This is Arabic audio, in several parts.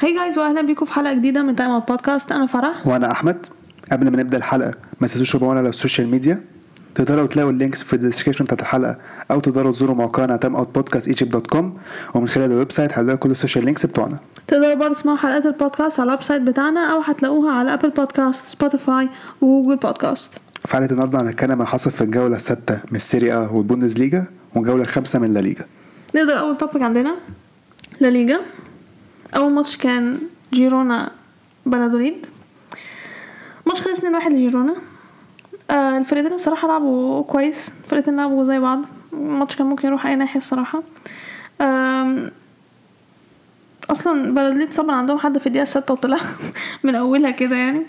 Hi guys واهلا بيكم في حلقة جديدة من Time Out Podcast أنا فرح. وأنا أحمد. قبل ما نبدأ الحلقة ما تنسوش تتابعونا على ال social media تقدروا تلاقوا ال links في ال description بتاعت الحلقة أو تقدروا تزوروا موقعنا Time Out Podcast Egypt dot com ومن خلال ال website هتلاقوا كل ال social links بتوعنا. تقدروا برضه تسمعوا حلقات البودكاست على ال website بتاعنا أو هتلاقوها على ابل بودكاست سبوتيفاي وجوجل بودكاست في حلقة النهارده هنتكلم عن حصل في الجولة السادسه من ال Serie A والبوندز ليجا والجوله الخامسه من لا ليجا نبدا أول topic عندنا؟ لا ليجا أول ماتش كان جيرونا بلادوليد. ماتش خلص 2-1 لجيرونا. آه الفرقتين الصراحة لعبوا كويس. الفرقتين لعبوا زي بعض. الماتش كان ممكن يروح أي ناحية الصراحة. أصلا بلادوليد طبعا عندهم حد في الدقيقة الستة وطلع من أولها كده يعني.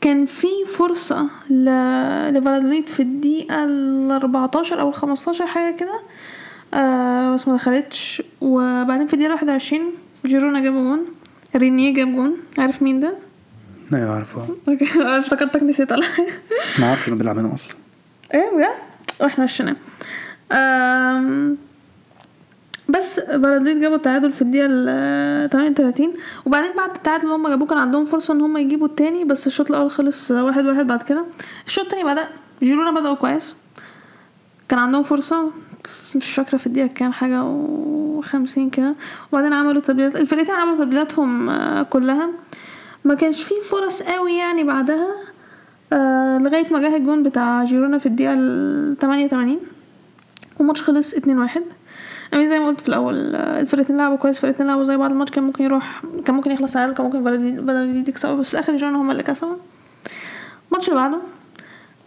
كان في فرصة. لفالادوليد في الدقيقة ال 14 أو ال 15 حاجة كده. آه بس ما دخلتش وبعدين في الدقيقة 21 جيرونا جاب جون. رينيه جاب جون. عارف مين ده؟ أيوه عارفه. okay. افتكرتك نسيت ولا حاجة ما أعرفش انه بيلعب هنا أصلا. إيه بجد؟ وإحنا مشيناه بس بلادوليد جابوا التعادل في الدقيقة ال 38 وبعدين بعد التعادل اللي هم جابوه كان عندهم فرصة إن هم يجيبوا التاني بس الشوط الأول خلص واحد واحد بعد كده. الشوط التاني بدأ جيرونا بدأوا كويس. كان عندهم فرصة. مش فاكرة في الدقيقة كام حاجة وخمسين كده. وبعدين عملوا تبديلات. الفرقتين عملوا تبديلاتهم آه، كلها. ما كانش فيه فرص قوي يعني بعدها آه لغاية ما جه الجون بتاع جيرونا في الدقيقة ال 88 والماتش خلص 2-1 يعني زي ما قلت في الأول آه، الفرقتين لعبوا كويس الفرقتين لعبوا زي بعض. الماتش كان ممكن يروح كان ممكن يخلص عادل كان ممكن فالادوليد يكسبوا بس في الآخر جيرونا هما اللي كسبوا. الماتش اللي بعده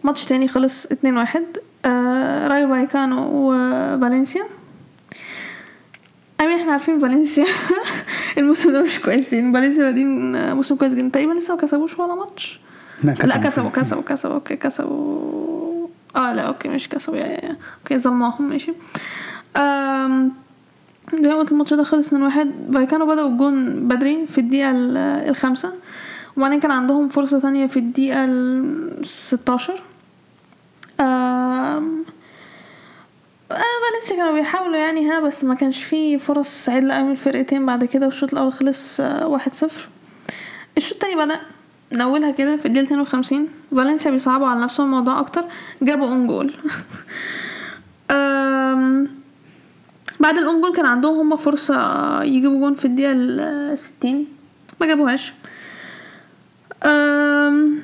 ماتش تاني خلص 2-1 آه رايو فايكانو وفالنسيا. I mean إحنا عارفين فالنسيا. الموسم ده مش كويسين. فالنسيا بادين آه، موسم كويس جدا. تقريبا لسه ما كسبوش ولا ماتش؟ لا كسبوا. كسبوا كسبوا okay كسبوا. آه لا okay مش كسبوا. yeah yeah okay ظلماهم ماشي. أم... زي ما قلت الماتش ده خلص 2-1 فايكانو بدأوا الجون بدري في الدقيقة ال- الخامسة. وبعدين كان عندهم فرصة تانية في الدقيقة ال 16 أم... آه فالنسيا كانوا بيحاولوا يعني ها بس ما كانش فيه فرص قوي من الفرقتين بعد كده والشوط الأول خلص آه، واحد صفر. الشوط التاني بدأ من أولها كده في الدقيقة 52 فالنسيا بيصعبوا على نفسهم الموضوع أكتر. جابوا own goal بعد ال own goal كان عندهم هما فرصة يجيبوا جون في الدقيقة ال 60 ما جابوهاش.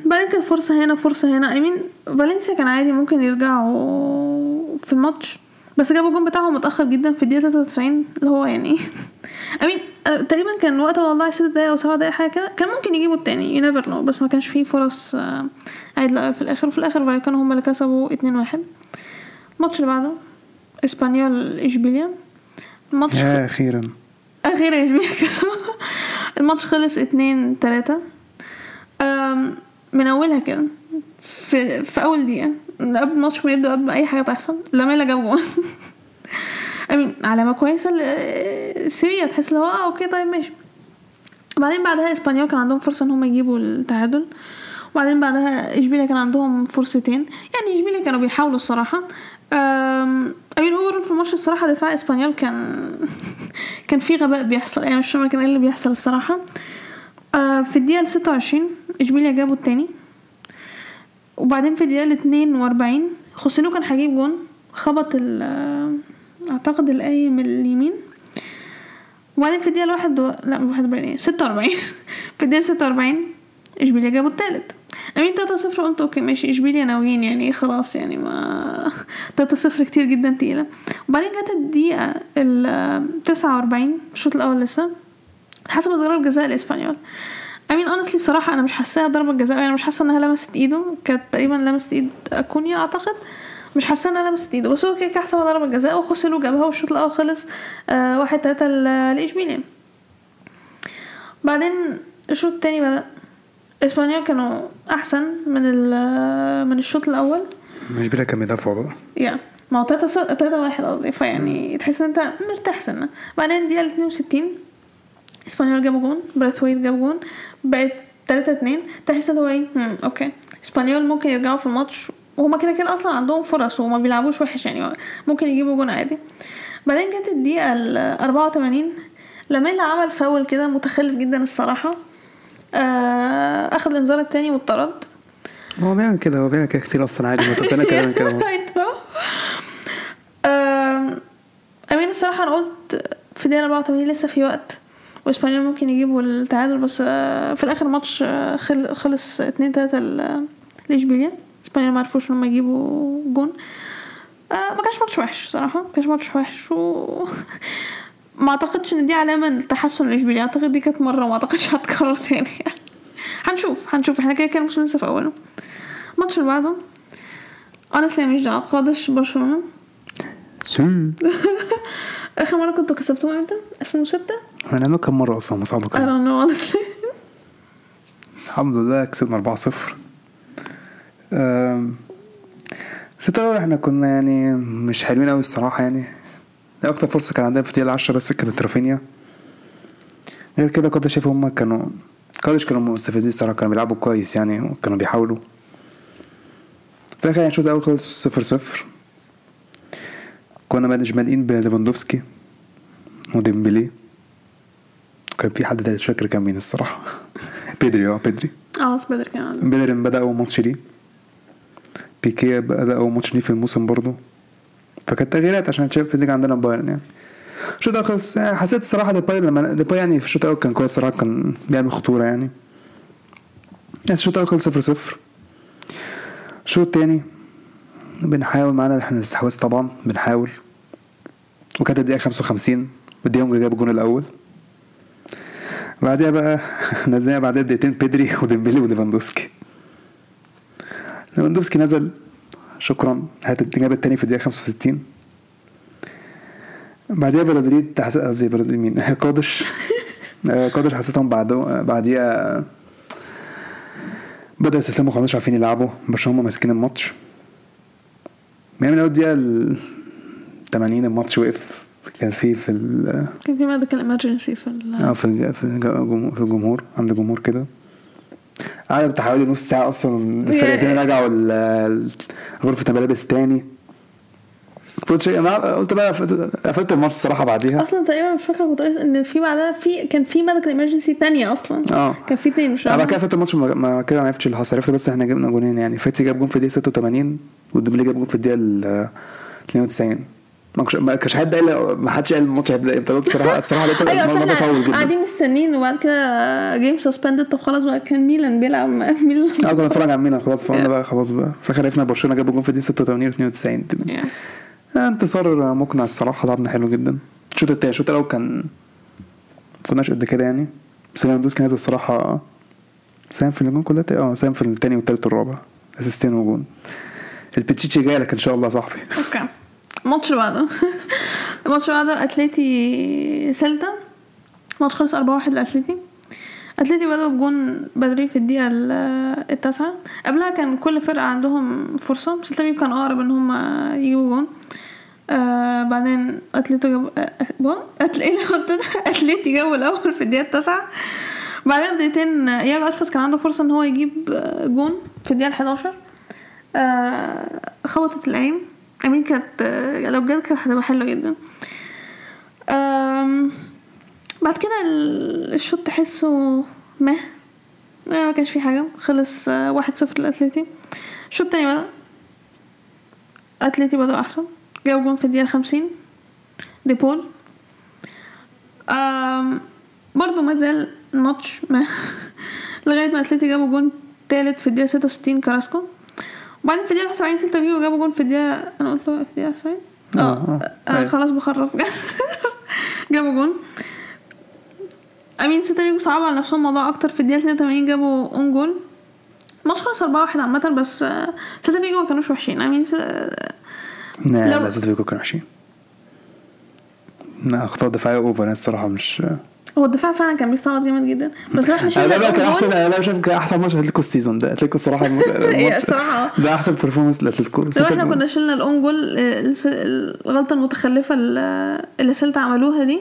بعدين كانت فرصة هنا فرصة هنا. I mean فالنسيا كان عادي ممكن يرجعوا في الماتش. بس جابوا الجون بتاعهم متأخر جدا في الدقيقة 93 اللي هو يعني I mean أه، تقريبا كان وقت والله ست دقايق أو سبع دقايق حاجة كده. كان ممكن يجيبوا التاني you never know بس ما كانش فيه فرص آه، عادلة أوي في الآخر. وفي الآخر فايكانو هما اللي كسبوا 2-1 الماتش اللي بعده إسبانيول إشبيليا. الماتش أخيرا. أخيرا إشبيليا كسبوا الماتش خلص اتنين تلاتة. من أولها كده. في, في أول دقيقة. قبل الماتش ما يبدأ قبل أي حاجة تحصل لاميلا جاب جون. I mean علامة كويسة لإشبيليا تحس هو آه okay طيب ماشي. بعدين بعدها إسبانيول كان عندهم فرصة إن هم يجيبوا التعادل. وبعدين بعدها إشبيليا كان عندهم فرصتين. يعني إشبيليا كانوا بيحاولوا الصراحة. أم، I mean overall في الماتش الصراحة دفاع إسبانيول كان كان في غباء بيحصل. يعني مش فاهمة كان إيه اللي بيحصل الصراحة. آه، في الدقيقة الستة وعشرين إشبيليا جابوا التاني. وبعدين في الدقيقة الاتنين وأربعين خوسيلو كان هيجيب جون خبط ال أعتقد القايم اليمين. وبعدين في الدقيقة الواحد و... لا مش واحد وأربعين ستة وأربعين. في الدقيقة ستة وأربعين إشبيليا جابوا التالت. I mean تلاتة صفر قلت okay ماشي إشبيليا ناويين يعني خلاص يعني ما تلاتة صفر كتير جدا تقيلة. وبعدين جت الدقيقة ال تسعة وأربعين الشوط الأول لسه. حسب ضربة جزاء الإسبانيول. I mean honestly صراحة أنا مش حاساها ضربة جزاء يعني مش حاسة إنها لمست إيده كانت تقريبا لمست إيد أكونيا أعتقد. مش حاسة إنها لمست إيده بس هو كده كده حسبها ضربة جزاء وخوسيلو جابها والشوط الأول خلص آه واحد تلاتة ل- لاشبيليا بعدين الشوط التاني بدأ. إسبانيول كانوا أحسن من ال- من الشوط الأول. مش بلا كان بيدافعوا بقى yeah ما هو تلاتة ص- تلاتة واحد قصدي فيعني تحس إن أنت مرتاح سنة. بعدين اتنين وستين اسبانيول جابوا جون براثويت جاب جون بقت تلاتة اتنين تحس اللي هو إيه؟ okay. اسبانيول ممكن يرجعوا في الماتش وهما كده كده أصلا عندهم فرص وما بيلعبوش وحش يعني ممكن يجيبوا جون عادي. بعدين جت الدقيقة ال 84 لاميلا عمل فاول كده متخلف جدا الصراحة. آه أخذ الإنذار التاني واتطرد. هو بيعمل كده هو بيعمل كده كتير أصلا عادي ما تقول كلام كده. I mean الصراحة أنا قلت في الدقيقة 84 لسه في وقت. واسبانيول ممكن يجيبوا التعادل بس آه، في الآخر الماتش آه، خل- خلص 2 3 لإشبيليا. اسبانيول ما عرفوش إن هم يجيبوا جون. آه، ما كانش ماتش وحش صراحة ما كانش ماتش وحش و ما أعتقدش إن دي علامة لتحسن لإشبيليا. أعتقد دي كانت مرة وما أعتقدش هتكرر تاني. هنشوف هنشوف. إحنا كده كده الموسم لسه في أوله. الماتش اللي بعده أنا مش دعوه قادش برشلونة. آخر مرة كنتوا كسبتوهم إمتى؟ 2006 أنا كم مرة أصلا؟ مصعد I كم honestly. الحمد لله كسبنا 4-0 أم، الشوط الأول إحنا كنا يعني مش حلوين قوي الصراحة يعني. أكتر فرصة كان عندنا في الدقيقة 10 بس كانت رافينيا. غير كده كنت شايف هما كانوا كارلوس كانوا مستفزين الصراحة كانوا بيلعبوا كويس يعني وكانوا بيحاولوا. في الآخر يعني الشوط الأول خلص 0 0 كنا مش بادئين بليفاندوفسكي وديمبلي. كان في حد تالت مش فاكر كان مين الصراحة. بيدري آه بيدري. آه بس بيدري كان. بيدري بدأ أول ماتش ليه بيكيه بدأ أول ماتش ليه في الموسم برضه. فكانت تغييرات عشان تشامبيونز ليج عندنا بايرن يعني. الشوط خلص حسيت الصراحة ديباي لما ديباي يعني في الشوط الأول كان كويس الصراحة كان بيعمل خطورة يعني. الشوط خلص صفر صفر. الشوط التاني بنحاول معانا إحنا الاستحواذ طبعا بنحاول. وكانت الدقيقة 55 ودي يونج جاب الجون الأول. بعدها بقى نزلنا بعدها دقيقتين بيدري وديمبيلي وليفاندوسكي. ليفاندوسكي نزل. شكرا. هات جاب التاني في الدقيقة 65 بعدها فالادوليد حس- قصدي فالادوليد مين؟ قادش. آه، قادش حسيتهم بعد بعديها بدأ يستسلموا خلاص مش عارفين يلعبوا هم ماسكين الماتش. يعني من اول دقيقة ال 80 الماتش وقف. كان في في ال كان في medical emergency في ال آه في في في الجمهور عند الجمهور كده. قعدوا بتاع حوالي نص ساعة أصلا الفرقتين رجعوا غرفة الملابس تاني. قلت شيء أنا قلت بقى قفلت الماتش الصراحة بعديها. أصلا تقريبا مش فاكرة كنت إن في بعدها في كان في medical emergency تانية أصلا. آه. كان في اتنين مش أنا بعد كده. قفلت الماتش ما كده ما عرفتش اللي حصل. عرفت بس إحنا جبنا جونين يعني. فاتي جاب جون في الدقيقة 86 وديمبيلي جاب جون في الدقيقة ال 92 ما كانش ما كانش حد قال ما حدش قال الماتش هيبدأ إمتى. الصراحه الصراحة لقيت أيوه الموضوع طول جدا. قاعدين مستنيين وبعد كده game suspended طب خلاص بقى كان ميلان بيلعب ميلان آه كنا نتفرج على ميلان خلاص فقلنا بقى خلاص بقى. في الآخر عرفنا برشلونة جاب جون في الدقيقة 86 و 92 Yeah. آه، انتصار مقنع الصراحة. لعبنا حلو جدا. الشوط التاني الشوط الأول كان كناش قد كده يعني. بس ليفاندوسكي نزل الصراحة ساهم في الجون كلها آه ساهم في التاني والتالت والرابع. two assists وجون. البيتشيتشي جاي لك إن شاء الله يا صاحبي. okay. الماتش بعده. الماتش بعده اتلتي سيلتا. الماتش خلص 4 1 لاتلتي أتلتي بدأوا بجون بدري في الدقيقة ال- التاسعة. قبلها كان كل فرقة عندهم فرصة سيلتا فيجو كان أقرب إن هم يجيبوا جون. آه بعدين اتلتي جابوا آه، جون؟ ده؟ اتلتي جابوا الأول في الدقيقة التاسعة. بعدين دقيقتين ياجو أسباس كان عنده فرصة إن هو يجيب آه، جون في الدقيقة الحداشر. آه خبطت العين أمين كانت آه، لو بجد كانت هتبقى حلوة جدا. بعد كده ال- الشوط تحسه مه. ما كانش فيه حاجة. خلص آه، واحد صفر لاتلتي الشوط التاني بدأ. اتلتي بدأوا أحسن. جابوا جون في الدقيقة الخمسين. دي بول. آم، برضو ما زال الماتش ما لغاية ما اتلتي جابوا جون تالت في الدقيقة ستة وستين كراسكو. وبعدين في الدقيقة 71 سيلتا فيجو جابوا جون في الدقيقة أنا قلت له في الدقيقة 70 آه، آه آه، آه، أيوة. خلاص بخرف جابوا جون. أمين سيلتا فيجو صعبوا على نفسهم الموضوع أكتر. في الدقيقة 82 جابوا own goal الماتش خلص 4 1 عامة بس آه، سيلتا فيجو ما كانوش وحشين. أمين س... لا لو- لا سيلتا فيجو كانوا وحشين. لا اخطاء دفاعيه over أنا الصراحة مش هو الدفاع فعلا كان بيستعبط جامد جدا. بس إحنا أنا شلنا بقى كان أحسن. أنا شايف كان أحسن ماتش أتلتيكو ال season ده. أتلتيكو الصراحة الصراحة. ده أحسن performance لأتلتيكو. لو إحنا كنا شلنا ال own goal آه، الغلطة المتخلفة اللي اللي سيلتا عملوها دي.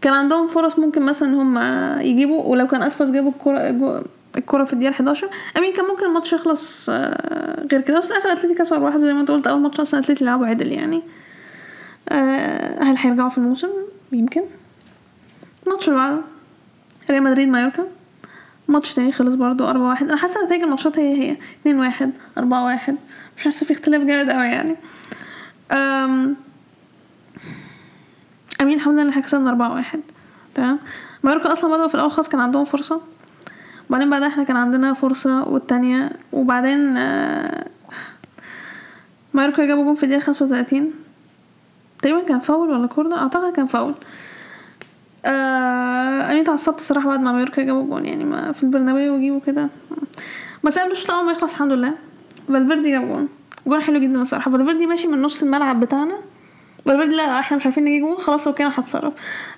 كان عندهم فرص ممكن مثلا هم يجيبوا ولو كان أسباس جابوا الكرة جو- الكرة في الدقيقة 11 أمين كان ممكن الماتش يخلص آه، غير كده. بس في الآخر أتلتي كسب واحد زي ما أنت قلت. أول ماتش أصلا أتلتي لعبوا عدل يعني. آه، هل هيرجعوا في الموسم؟ يمكن. الماتش اللي بعده ريال مدريد مايوركا. ماتش تاني خلص برضو أربعة واحد. أنا حاسة نتائج الماتشات هي هي اتنين واحد أربعة واحد. مش حاسة في اختلاف جامد أوي يعني. أم... أمين الحمد لله إن إحنا كسبنا أربعة واحد. تمام؟ مايوركا أصلا بدأوا في الأول خالص كان عندهم فرصة. وبعدين بعدها إحنا كان عندنا فرصة والتانية وبعدين آه، جابوا جون في خمسة وتلاتين. تقريبا كان فاول ولا corner؟ أعتقد كان فاول. آه أنا اتعصبت الصراحة بعد ما مايوركا جابوا جون يعني ما في البرنابيو ويجيبوا كده. بس قبل الشوط الأول ما يخلص الحمد لله. فالفيردي جاب جون. جون حلو جدا الصراحة. فالفيردي ماشي من نص الملعب بتاعنا. فالفيردي لا إحنا مش عارفين نجيب جون خلاص هو كان هتصرف.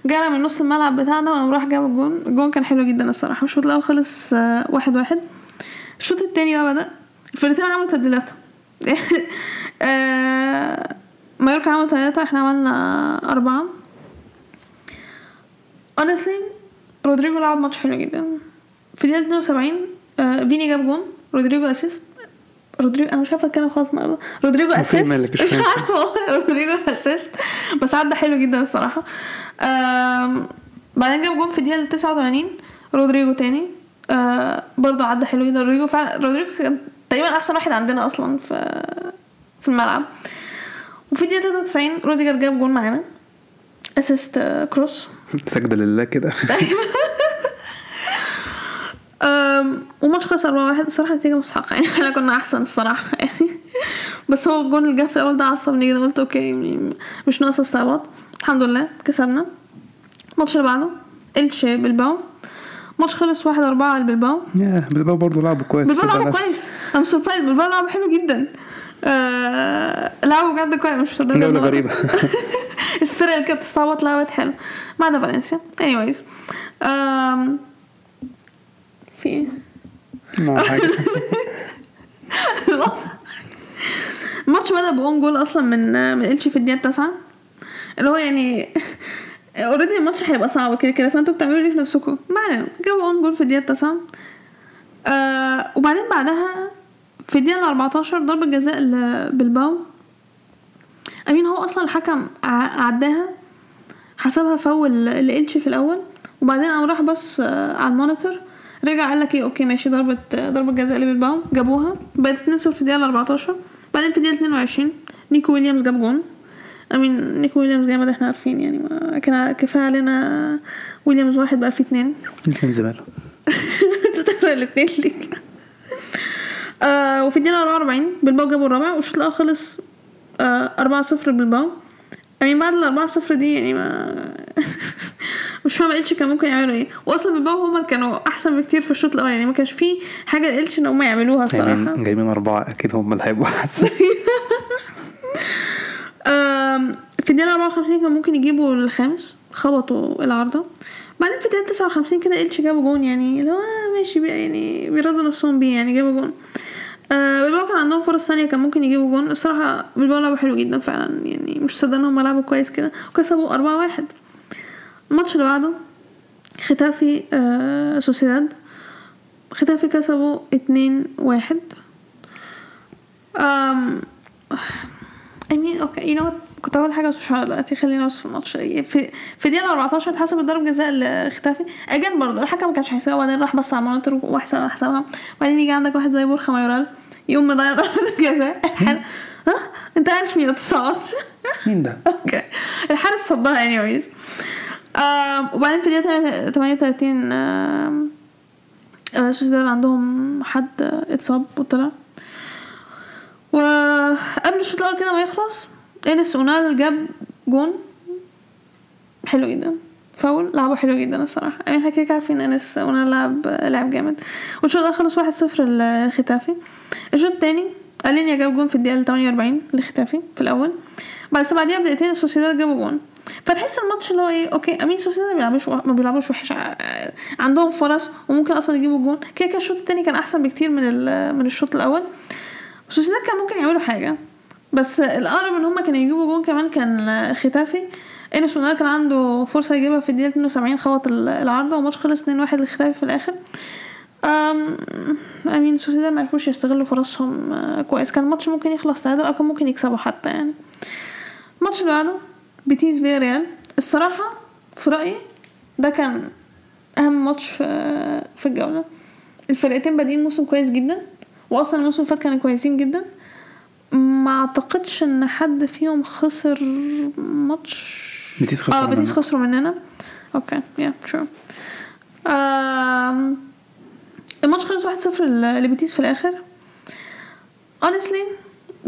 جانا من نص الملعب بتاعنا وقام راح جاب الجون. الجون كان حلو جدا الصراحة. الشوط الأول خلص آه واحد واحد. الشوط التاني بقى بدأ. الفرقتين عملوا تبديلات. آه مايوركا عملوا تلاتة إحنا عملنا أربعة. honestly رودريجو لعب ماتش حلو جدا. في الدقيقة 72 آه فيني جاب جون. رودريجو assist رودريجو أنا مش عارفة أتكلم خالص النهارده رودريجو assist؟ مش. عارفة والله. رودريجو assist بس عدى حلو جدا الصراحة. بعدين جاب جون في الدقيقة 89 رودريجو تاني. آه برضه عدى حلو جدا. رودريجو فعلا رودريجو كان تقريبا أحسن واحد عندنا أصلا في في الملعب. وفي الدقيقة 93 روديجر جاب جون معانا. assist آه، كروس سجد لله كده. أم، وماتش 4 واحد الصراحة نتيجة مستحقة يعني إحنا كنا أحسن الصراحة. يعني بس هو الجون اللي جه في الأول ده عصبني جدا. قلت okay يعني مش ناقص استعباط. الحمد لله كسبنا. الماتش اللي بعده إلتشي بلباو ماتش خلص واحد أربعة على بلباو يا بلباو برضه لعبوا كويس. بلباو لعبوا كويس. أنا surprised بلباو لعبوا حلو جدا. آه لعبوا بجد كويس. مش مصدقة جولة غريبة. الفرق اللي كانت بتستعبط لعبت حلو. ما عدا فالنسيا. Anyways. أم... في إيه؟ نعم، حاجة. الماتش بدأ ب own goal أصلا من من إلشي في الدقيقة التاسعة. اللي هو يعني already الماتش هيبقى صعب كده كده فأنتوا بتعملوا ليه في نفسكم. ما علينا جابوا own goal في الدقيقة التاسعة. آه وبعدين بعدها في الدقيقة 14 ضربة جزاء لبلباو أمين هو أصلا الحكم عداها حسبها فاول لإلشي في الأول. وبعدين قام راح بص آه، على ال monitor. رجع قال لك إيه okay ماشي ضربة ضربة جزاء لبلباو جابوها. بقت 2 0 في الدقيقة 14 بعدين في الدقيقة 22 نيكو ويليامز جاب جون. امين نيكو ويليامز جامد إحنا عارفين يعني ما كان كفاية علينا ويليامز واحد بقى في اتنين. الاثنين زماله انت تقرا الاتنين ليك. آه وفي الدقيقة 44 بلباو جابوا الرابع والشوط الأول خلص آه 4 0 بلباو يعني بعد ال 4 0 دي يعني ما مش فاهمة إلتش كان ممكن يعملوا إيه. واصلا بلباو هما كانوا أحسن بكتير في الشوط الأول. يعني ما كانش فيه حاجة لإلتش إن هما يعملوها الصراحة جايبين جايبين أربعة أكيد هم اللي هيبقوا أحسن. آم، في الدقيقة 54 كان ممكن يجيبوا الخامس خبطوا العارضة. بعدين في الدقيقة 59 كده إلتش جابوا جون. يعني اللي هو ماشي يعني بيرضوا نفسهم بيه يعني جابوا جون. آه بلباو كان عندهم فرص ثانية كان ممكن يجيبوا جون. الصراحة بلباو لعبوا حلو جدا فعلا يعني مش مصدق إن هم لعبوا كويس كده. وكسبوا أربعة واحد. الماتش اللي بعده ختافي آه سوسيداد. ختافي كسبوا اتنين واحد. أم I mean okay you know كنت اول حاجة بس مش دلوقتي. خلينا بس في الماتش. في في الدقيقه 14 اتحسب ضربه جزاء لختافي. again برضه الحكم ما كانش هيساوي بعدين راح بص على ال monitor وحسبها حسبها. بعدين يجي عندك واحد زي بورخا مايورال. يقوم مضيع ضربه الجزاء الحارس ها؟ أنت عارف مين ما تتصورش مين ده؟ okay. الحارس صدها anyways. آم، وبعدين في الدقيقه 38 آم، آه، سوسيداد عندهم حد اتصاب وطلع. وقبل الشوط الأول كده ما يخلص انس اونال جاب جون. حلو جدا. فاول لعبة حلو جدا الصراحة. يعني إحنا كده عارفين انس اونال لعب لعب جامد. والشوط ده خلص 1-0 لختافي. الشوط التاني ألينيا جاب جون في الدقيقة 48 لختافي في الأول. بس بعديها بدقيقتين السوسيداد جابوا جون. فتحس الماتش اللي هو إيه okay I mean سوسيداد ما بيلعبوش ما بيلعبوش وحش. عندهم فرص وممكن أصلا يجيبوا جون. كده كده الشوط التاني كان أحسن بكتير من من الشوط الأول. سوسيداد كان ممكن يعملوا حاجة. بس الأقرب إن هما كانوا يجيبوا جون كمان كان ختافي. انس اونال كان عنده فرصة يجيبها في الدقيقة 72 خبط ال- العارضه والماتش خلص 2-1 لختافي في الآخر. أم I mean سوسيداد ما عرفوش يستغلوا فرصهم آه، كويس. كان الماتش ممكن يخلص تعادل أو كان ممكن يكسبوا حتى يعني. الماتش اللي بعده بيتيز فياريال. الصراحة في رأيي ده كان أهم ماتش في في الجولة. الفرقتين بادئين موسم كويس جدا واصلا الموسم فات كانوا كويسين جدا. ما أعتقدش إن حد فيهم خسر ماتش بيتيس خسر آه مننا. خسروا مننا؟ okay yeah sure الماتش خلص 1-0 ل- لبيتيس في الآخر. Honestly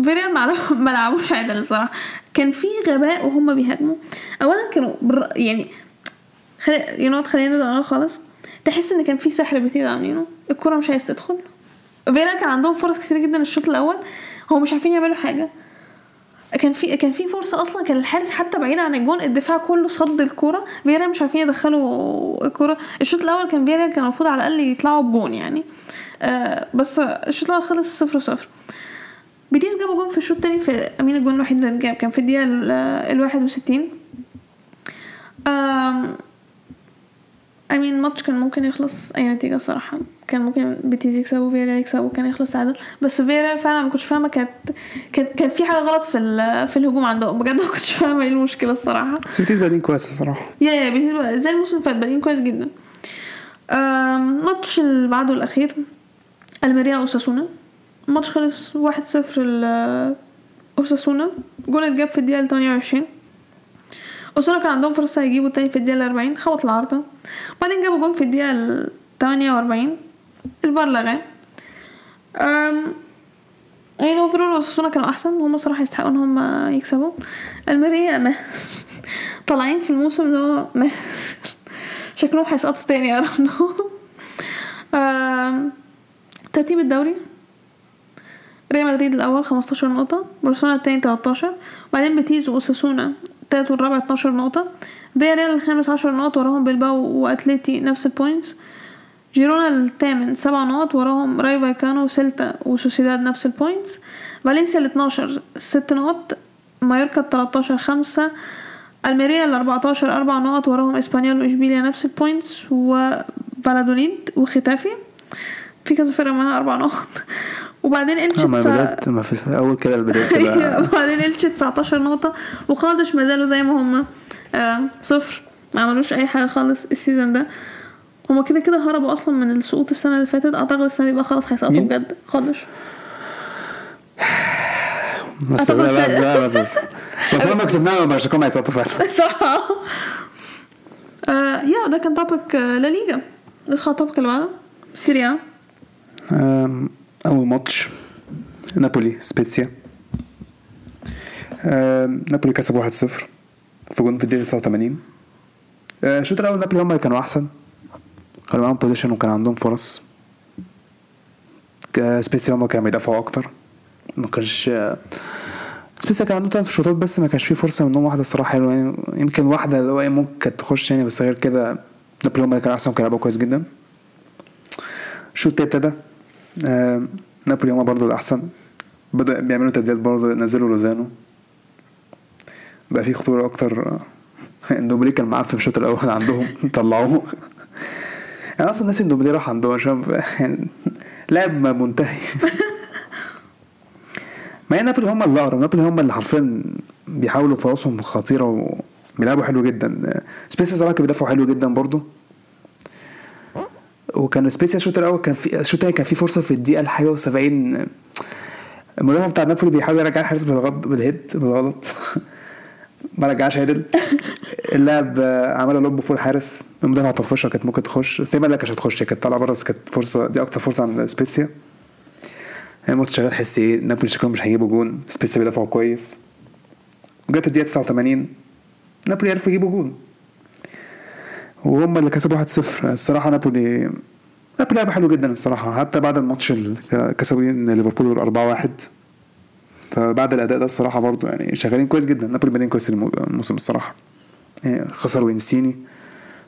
فيريال ما لعب- ما لعبوش عدل الصراحة. كان في غباء وهم بيهاجموا. اولا كانوا بر... يعني خلي you know خلينا نبدأ خالص تحس إن كان في سحر بيتيز عاملينه الكرة مش عايز تدخل. فيريال كان عندهم فرص كتير جدا الشوط الأول. هو مش عارفين يعملوا حاجة. كان في كان في فرصة أصلا كان الحارس حتى بعيد عن الجون الدفاع كله صد الكوره فيرا مش عارفين يدخلوا الكوره الشوط الأول كان فيرا كان المفروض على الأقل يطلعوا بجون يعني. آه بس الشوط الأول خلص صفر صفر. بيتيس جابوا جون في الشوط التاني في I mean الجون الوحيد اللي اتجاب كان في الدقيقة ال- الواحد وستين. I mean الماتش كان ممكن يخلص أي نتيجة الصراحه كان ممكن بيتيز يكسبوا فيرا يكسبوا كان يخلص تعادل بس فيرا فعلا ما كنتش فاهمه كانت كانت كان في حاجة غلط في في الهجوم عندهم بجد ما كنتش فاهمه إيه المشكلة الصراحه بس بيتيس بادئين كويس الصراحه yeah yeah بيتيز زي الموسم اللي فات بادئين كويس جدا آم، الماتش اللي بعده الاخير الميريا اوساسونا الماتش خلص واحد صفر اوساسونا جول اتجاب في الدقيقه 28 اوساسونا كان عندهم فرصه يجيبوا التاني في الدقيقه 40 خبط العارضه بعدين جابوا جول في الدقيقه 48 الفار لغاه أم، يعني overall اوساسونا كانوا أحسن وهم صراحة يستحقوا ان هم يكسبوا. الميريا meh. طالعين في الموسم اللي هو شكلهم هيسقطوا تاني right now ترتيب الدوري. ريال مدريد الأول 15 نقطة برشلونة التاني 13 وبعدين بيتيز وأوساسونا التالت والرابع 12 نقطة فياريال الخامس 10 نقط وراهم بلباو وأتليتي نفس ال points جيرونا الثامن سبع نقط وراهم راي فايكانو وسيلتا وسوسيداد نفس ال points فالنسيا ال 12 ست نقط مايوركا ال 13 خمسة ألميريا ال 14 أربع نقط وراهم إسبانيول وإشبيليا نفس ال points وفالادوليد وختافي. في كذا فرقة معاها أربع نقط. وبعدين آه ما إلتشي بدأت ما في أول كده البدايه تبقى وبعدين إلتشي 19 نقطة. وقادش ما زالوا زي ما هما آه صفر. ما عملوش أي حاجة خالص ال season ده. هما كده كده هربوا أصلا من السقوط السنة اللي فاتت. أعتقد السنة دي بقى خلاص هيسقطوا؟ بجد قادش بس لا بس بس بس لما كسبناها ما شكلهم هيسقطوا فعلا. صراحة آه yeah ده كان topic آه لا ليجا. ندخل على التوبك اللي بعده. سيريا. أول ماتش. نابولي سبيتسيا. نابولي كسب 1-0 في جون في الدقيقة 89 آه، الشوط الأول نابولي هم اللي كانوا أحسن. كانوا معاهم possession وكان عندهم فرص. ك- سبيتسيا هم كانوا بيدافعوا أكتر. ما كانش سبيتسيا كان عندهم تلات شوطات بس ما كانش فيه فرصة منهم واحدة الصراحة. حلوة يعني يمكن واحدة اللي هو إيه ممكن كانت تخش يعني بس غير كده نابولي كانوا أحسن وكانوا بيلعبوا كويس جدا. الشوط التاني ابتدى آه، هما برضو الأحسن بدأ بيعملوا تبديلات برضو نزلوا لوزانو بقى في خطورة أكتر. آه، دومبلي كان معفن في الشوط الأول عندهم طلعوه. أنا أصلا ناسي إن دومبلي راح عندهم عشان يعني لاعب منتهي. ما هي نابولي هم اللي أقرب نابولي هم اللي حرفيا بيحاولوا فرصهم خطيرة وبيلعبوا حلو جدا. سبيسيا صراحة كانوا بيدافعوا حلو جدا برضو. وكان سبيسيا الشوط الأول كان في الشوط الثاني كان في فرصة في الدقيقة الحاجة و70 المدافع بتاع نابولي بيحاول يرجع الحارس بالغلط بال head بالغلط. ما رجعش عدل. اللاعب آه، عملها lob فوق الحارس المدافع طفشها كانت ممكن تخش. بس لا كانت هتخش كانت طالعة بره بس كانت فرصة دي أكتر فرصة عند سبيسيا الماتش شغال حس إيه نابولي شكلهم مش هيجيبوا جون. سبيسيا بيدافعوا كويس. وجت الدقيقة 89 نابولي عرفوا يجيبوا جون. وهم اللي كسبوا 1-0 الصراحة نابولي نابولي لعبوا حلو جدا الصراحة. حتى بعد الماتش اللي كسبوا ليفربول 4-1 فبعد الأداء ده الصراحة برضو يعني شغالين كويس جدا. نابولي بادئين كويس المو- الموسم الصراحة. يعني خسروا انسيني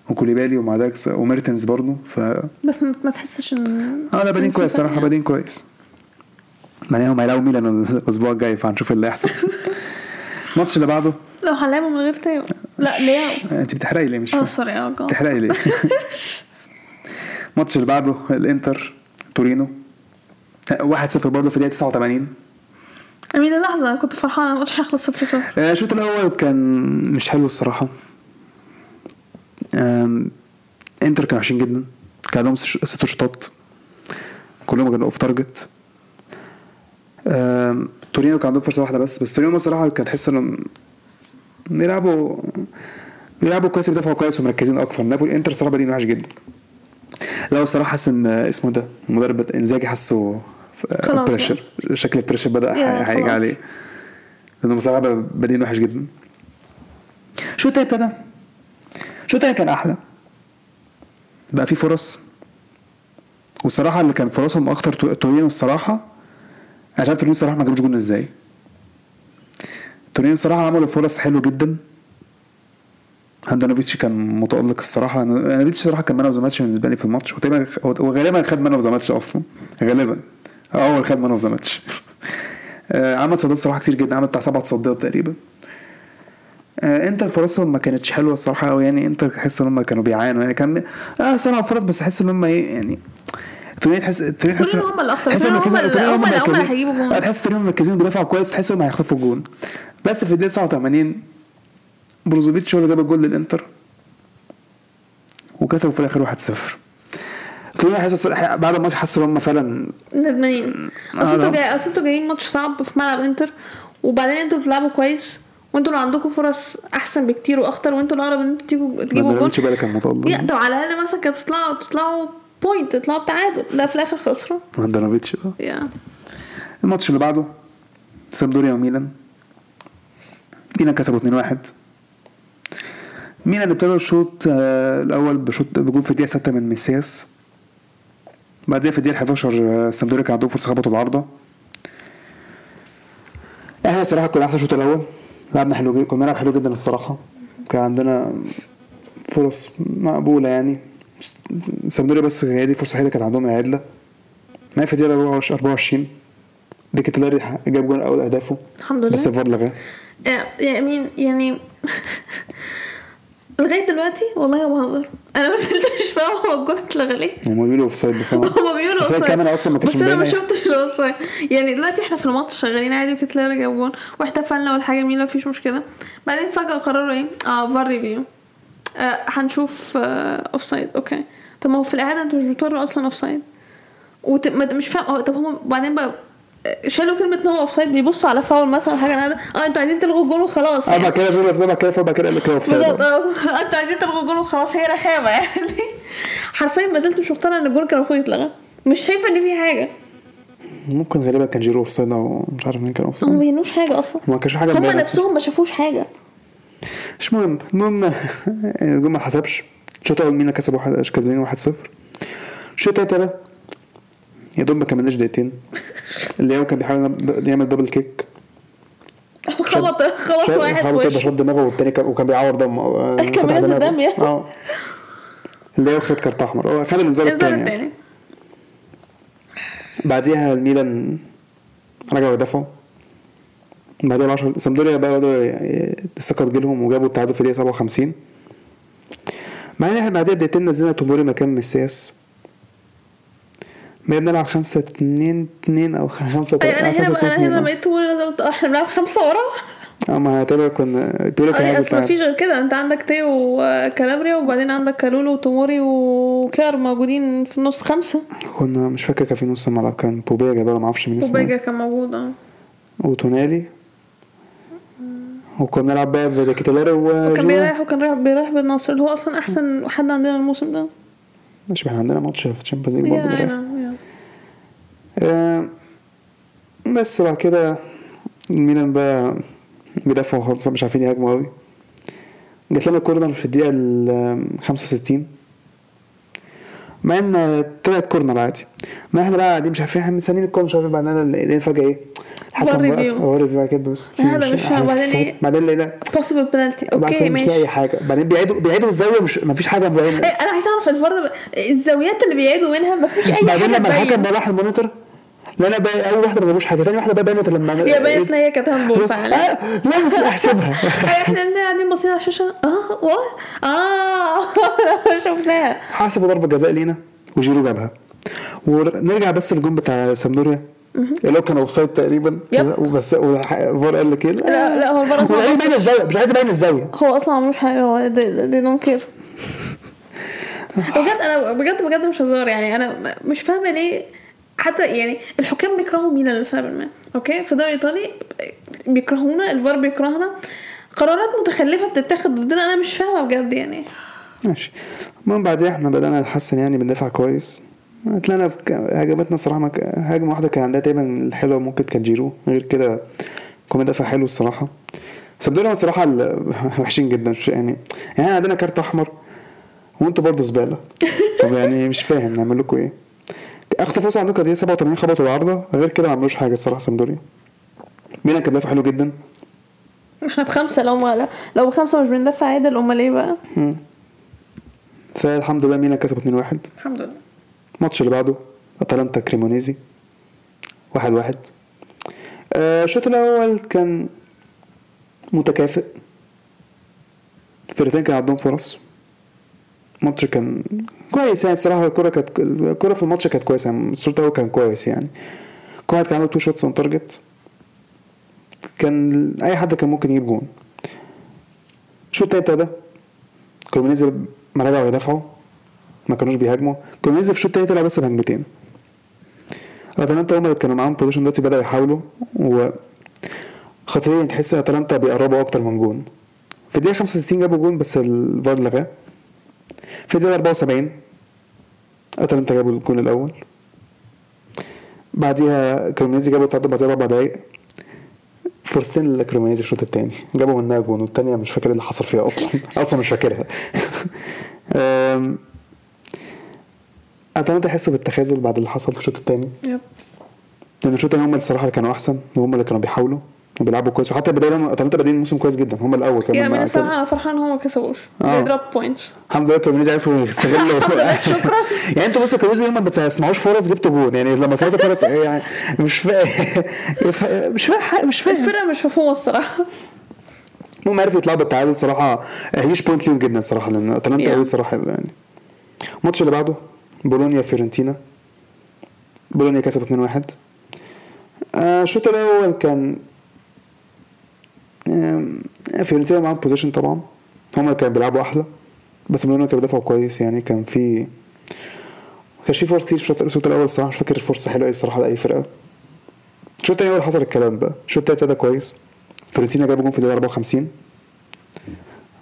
وكوليبالي ومع ذلك وميرتنز برضو ف آه بس ما تحسش إن لا بادئين كويس الصراحه بادئين كويس. معناها هم هيلاقوا ميلان الأسبوع الجاي فهنشوف اللي هيحصل. الماتش اللي بعده؟ لو هنلعبه من غير تايو. لا لياو. أنت بتحرقي ليه؟ مش آه سوري آه. بتحرقي ليه؟ الماتش اللي بعده الإنتر تورينو. 1-0 برضه في الدقيقة 89 اللحظة أنا كنت فرحانة الماتش هيخلص صفر صفر آه، الشوط الأول كان مش حلو الصراحة. آم، إنتر كانوا وحشين جدا. كان لهم ست شوطات كلهم كانوا off target تورينو كان عندهم فرصة واحدة بس بس تورينو بصراحه كان تحس إنهم بيلعبوا بيلعبوا كويس بيدافعوا كويس ومركزين أكتر. نابولي إنتر صراحة بادئين وحش جدا. لا الصراحه حاسس إن اسمه ده المدرب إنزاجي حاسه خلاص pressure شكل ال pressure بدأ هيجي. عليه لأنه بصراحه بادئين وحش جدا. شوط تاني ابتدى؟ شوط تاني كان أحلى؟ بقى في فرص. والصراحة اللي كان فرصهم اخطر تو- تورينو الصراحة أنا شايف تورينو الصراحة ما جابوش جون إزاي. تورينو الصراحة عملوا فرص حلوة جدا. هاندانوفيتش كان متألق الصراحة. هاندانوفيتش الصراحة كان man of the match بالنسبة لي في الماتش. وتقريبا وغالبا خد man of the match أصلا. غالبا. آه هو اللي خد man of the match عمل صدات صراحة كتير جدا عمل بتاع سبع تصديات تقريبا آه، انتر فرصهم ما كانتش حلوة الصراحة قوي يعني انتر تحس إن هم كانوا بيعانوا يعني كان آه صنعوا فرص بس احس إن هم إيه يعني تورينو تحس تورينو تحس هم الأخطر. تحس هم هم اللي- هم. هيجيبوا جون. تحس تورينو مركزين بيدافعوا كويس تحس إنهم هيخطفوا الجون بس في الدقيقة 89 بروزوفيتش هو اللي جاب الجول للإنتر وكسبوا في الآخر 1-0 تورينو حاسس بعد الماتش حسوا إن هم فعلا ندمانين آه، أصل أنتوا لا. جاي أصل أنتوا جايين ماتش صعب في ملعب إنتر وبعدين أنتوا بتلعبوا كويس وأنتوا اللي عندكم فرص أحسن بكتير وأخطر وأنتوا الأقرب إن أنتوا تيجوا تجيبوا جول بقى كان متألق يا طب على الأقل مثلا كانت تطلعوا تطلعوا point تطلعوا بتعادل. لا في الآخر خسروا. مدربيتش بقى. يا. الماتش اللي بعده سامبدوريا وميلان. ميلان كسبوا 2-1 ميلان ابتدوا الشوط آه، الأول بشوط بجول في الدقيقة 6 من ميسياس. بعدين في الدقيقة 11 آه، سامدوريا كان عندهم فرصة خبطوا العارضة. إحنا الصراحه كنا أحسن الشوط الأول. لعبنا حلو جدا كنا بنلعب حلو جدا الصراحة. كان عندنا فرص مقبولة يعني. سامدوريا بس هي دي فرصة هي كانت عندهم العدلة. ما في الدقيقه 24 ديكتلاري جاب جول أول أهدافه. الحمد بس لله الفار لغاه. يا امين يعني لغاية دلوقتي والله ما بهزر أنا ما زلت مش فاهمه هو الجول اتلغى ليه؟ هم بيقولوا offside بس أنا هما بيقولوا بس هي offside الكاميرا أصلا ما كانتش بس أنا ما مبينة. شفتش ال offside يعني دلوقتي إحنا في الماتش شغالين عادي وكتيلير جاب جون واحتفلنا والحاجة جميله مفيش مشكلة. بعدين فجأة قرروا إيه؟ آه VAR review. آه هنشوف آه offside okay. طب ما هو في الإعادة أنتوا مش بتوروا أصلا offside وت... ما- مش فاهم طب هم بعدين بقى شالوا كلمة ان هو offside بيبصوا على فاول مثلا حاجة آه أنتوا عايزين تلغوا الجول وخلاص. آه يعني. بعد كده شغل اوف سايد بعد كده فار بعد كده قال لك اوف بالظبط. سايد آه أنتوا عايزين تلغوا الجول وخلاص هي رخامة يعني. حرفيا ما زلت مش مقتنعة إن الجول كان المفروض يتلغى. مش شايفة إن في حاجة. ممكن غالبا كان جيرو اوف سايد أو مش عارف مين كان اوف هم ما سايد بينوش حاجة أصلا. ما كانش حاجة هم. نفسهم ما شافوش حاجة. مش مهم. المهم الجول ما حسبش. الشوط الأول مينا كسبوا واحد كسبانين 1-0 الشوط التاني يا دوب ما كملناش دقيقتين. اللي هو كان بيحاول يعمل double kick خبط خبط واحد خبط كده وشه. شاط دماغه والتاني كان وكان بيعور دم آه، كان فتح بينزل. دم يا. آه. اللي هو خد كارت أحمر. هو خد الانذار التاني. يعني. التاني. بعديها الميلان رجعوا يدافعوا. بعدها ب 10 سامبدوريا بقى بدأوا ي- الثقة تجيلهم وجابوا التعادل في الدقيقة 57 بعدين إحنا بعدها بدقيقتين نزلنا توموري مكان ميسياس. ما بنلعب 5 2 2 أو 5 أيوه أنا هنا أنا هنا لما لقيت تقول قلت آه إحنا بنلعب خمسة ورا. آه ما تقريبا كنا بيقولوا كان عايز أصل مفيش غير كده. أنت عندك تيو وكالابريا وبعدين عندك كالولو وتوموري وكار موجودين في النص خمسة. كنا مش فاكر كان في نص الملعب كان بوبيجا ده ولا ما أعرفش مين اسمه. وباجا كان موجود آه. وتونالي. وكنا بنلعب بقى بديكتلاري وكان وجو بيريح وكان رايح بيريح بالنصر اللي هو أصلا أحسن حد عندنا الموسم ده. ماشي إحنا عندنا ماتش في Champions League برضه بنريح. عينا، يا. آه، بس بعد كده الميلان بقى بيدافعوا خالص مش عارفين يهاجموا قوي جات لنا corner في الدقيقة ال 65 مع إن طلعت corner عادي. ما إحنا بقى قاعدين مش عارفين إحنا مستنيين ال corner مش عارفين بعدين لقينا فجأة إيه. الحكم review. هو review بعد كده بص هذا مش بعدين. إيه؟ بعدين لقينا penalty. بعد okay كده مش لاقي ماشي. حاجة. بعدين بيعيدوا بيعيدوا الزاوية مش مفيش حاجة مبينة. إيه، أنا عايزه أعرف الفار ده الزاويات اللي بيعيدوا منها مفيش أي حاجة بعدين لما الحكم راح ال monitor لا لا بقى أول واحدة ما جابوش حاجة تاني واحدة بقى بانت لما يا بنت هي كانت handball فعلا. آه، لا بس أحسبها. إحنا قاعدين باصين على الشاشة. آه واه آه شفناها. حسبوا ضربه جزاء لينا وجيرو جابها. ونرجع بس للجون بتاع سامبدوريا اللي هو كان offside تقريبا. yep. وبس والفار قال لك إيه؟ لا لا هو الفار مش عايز يبين الزاوية مش عايز يبين الزاوية. هو أصلا ما عملوش حاجة هو they don't care بجد أنا بجد بجد مش هزار يعني أنا مش فاهمة ليه حتى يعني الحكام بيكرهوا ميلان لسبب ما okay؟ في الدوري الايطالي بيكرهونا الفار بيكرهنا. قرارات متخلفة بتتاخد ضدنا أنا مش فاهمة بجد يعني. ماشي. المهم بعدين إحنا بدأنا نحسن يعني بندافع كويس. طلعنا ما ك- هجمة واحدة كان عندها تقريبا الحلوة ممكن كانت جيرو. غير كده كنا بندافع حلو الصراحة. سبدونا الصراحة ال- وحشين جدا مش- يعني يعني عندنا كارت أحمر وأنتوا برضه زبالة. طب يعني مش فاهم نعمل لكم إيه. اخطر فرصة عندكم دي 87 خبطوا العارضة. غير كده ما عملوش حاجة الصراحة سامدوريا ميلان كان بيدافع حلو جدا. إحنا بخمسة لو ما لو بخمسة مش بندافع عادل أمال إيه بقى؟ مم. فالحمد لله ميلان كسبوا 2-1 الحمد لله. الماتش اللي بعده أتلانتا كريمونيزي واحد واحد. آه، الشوط الأول كان متكافئ. الفرقتين كان عندهم فرص. الماتش كان كويس يعني الصراحه الكرة كانت الكرة في الماتش كانت كويسة يعني الشوط الأول كان كويس يعني. واحد كان عنده two shots on target كان أي حد كان ممكن يجيب جون. الشوط التاني ده كريمونيزي ما رجعوا يدافعوا ما كانوش بيهاجموا. كريمونيزي في الشوط التاني طلع بس بهجمتين. أتلانتا هم اللي كانوا معاهم possession دلوقتي بدأوا يحاولوا. و خطيرين تحس أتلانتا بيقربوا أكتر من جون. في الدقيقة 65 جابوا جون بس الفار لغاه في الدقيقة 74 اتلانتا جابوا الجون الأول. بعديها كريمونيزي جابوا تعادل بعدها بأربع دقايق. فرصتين لكريمونيزي في الشوط التاني. جابوا منها جون والتانية مش فاكر إيه اللي حصل فيها أصلا. أصلا مش فاكرها. أم، أتمنى يحسوا بالتخاذل بعد اللي حصل في الشوط الثاني يب. لأن الشوط الثاني هم اللي الصراحه اللي كانوا أحسن وهم اللي كانوا بيحاولوا. وبيلعبوا كويس. وحتى بداية اتمنى بادئين الموسم كويس جدا. هم الأول كمان يعني من الصراحة. أنا فرحان إن هم ما كسبوش. آه. دروب بوينتس الحمد لله كانوا عرفوا يستغلوا. شكرا. يعني أنتوا بصوا كانوا ما بتسمعوش فرص جبتوا جون. يعني لما سمعتوا فرص إيه يعني؟ مش فاهم مش فاهم مش فاهم. الفرقة مش مفهومة الصراحة. المهم عرفوا يطلعوا بالتعادل صراحة. huge point ليهم جدا الصراحه لأن أتلانتا. قوي الصراحه يعني. الماتش اللي بعده بولونيا فيورنتينا. بولونيا كسبوا 2-1 آه، الشوط الأول كان فيورنتينا معاهم possession طبعا. هم اللي كانوا بيلعبوا أحلى. بس بولونيا كانوا بيدافعوا كويس يعني. كان في ما كانش في فرص كتير في الشوط- الأول الصراحة. مش فاكر فرصه حلوة إيه الصراحة لأي فرقة. الشوط الثاني هو اللي حصل الكلام بقى. الشوط التاني ابتدى كويس. فيورنتينا جابوا جون في الدقيقة 54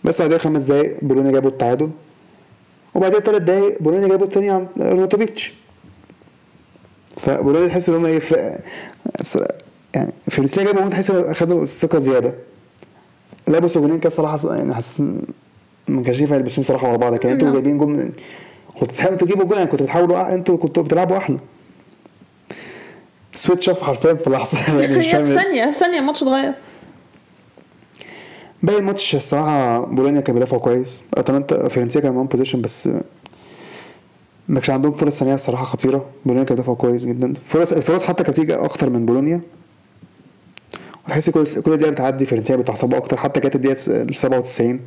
بس بعدها خمس دقايق بولونيا جابوا التعادل. وبعدين ثلاث دقايق بولونيا جابوا الثاني عن روتوفيتش فبولونيا تحس إن هم إيه يعني فيورنتينا جابوا جون تحس إن أخدوا الثقة زيادة. لبسوا جونين كده الصراحة يعني حاسس ما كانش ينفع يلبسوهم صراحة ورا بعض. لكن أنتوا نعم. جايبين جون كنتوا تستحقوا أنتوا تجيبوا جون يعني كنتوا بتحاولوا أح- أنتوا كنتوا بتلعبوا أحلى. switch off حرفيا في لحظه يعني مش في ثانية في ثانية الماتش اتغير. باقي الماتش الصراحة بولونيا كان بيدافعوا كويس. اتلانتا فيرنتينا كان معاهم possession بس ما كانش عندهم فرص ثانية الصراحة خطيرة. بولونيا كان بيدافعوا كويس جدا. فرص الفرص حتى كانت بتيجي أكتر من بولونيا. وتحس كل كل دقيقة بتعدي فيرنتينا بيتعصبوا أكتر حتى كانت الدقيقة ال 97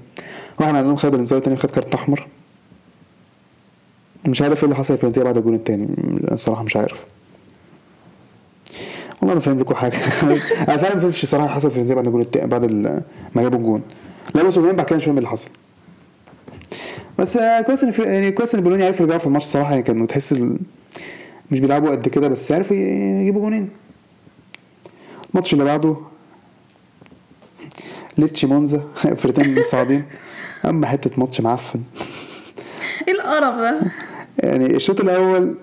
واحد عندهم خد الإنذار التاني خد كارت أحمر. مش عارف إيه اللي حصل لفيرنتينا بعد الجون التاني الصراحة مش عارف. والله ما فاهم لكم حاجة. بس أنا فعلا ما فهمتش الصراحة اللي حصل في الانتاج بعد الجول التاني بعد ما جابوا الجون. لا جولين بعد كده مش فاهم إيه اللي حصل. بس كويس إن في- يعني كويس إن بولونيا عرفوا يرجعوا في الماتش. الصراحة يعني كانوا تحس. مش بيلعبوا قد كده بس عرفوا يجيبوا جونين. الماتش اللي بعده ليتشي مونزا فرقتين صاعدين اما حتة ماتش معفن. إيه القرف ده؟ يعني الشوط الأول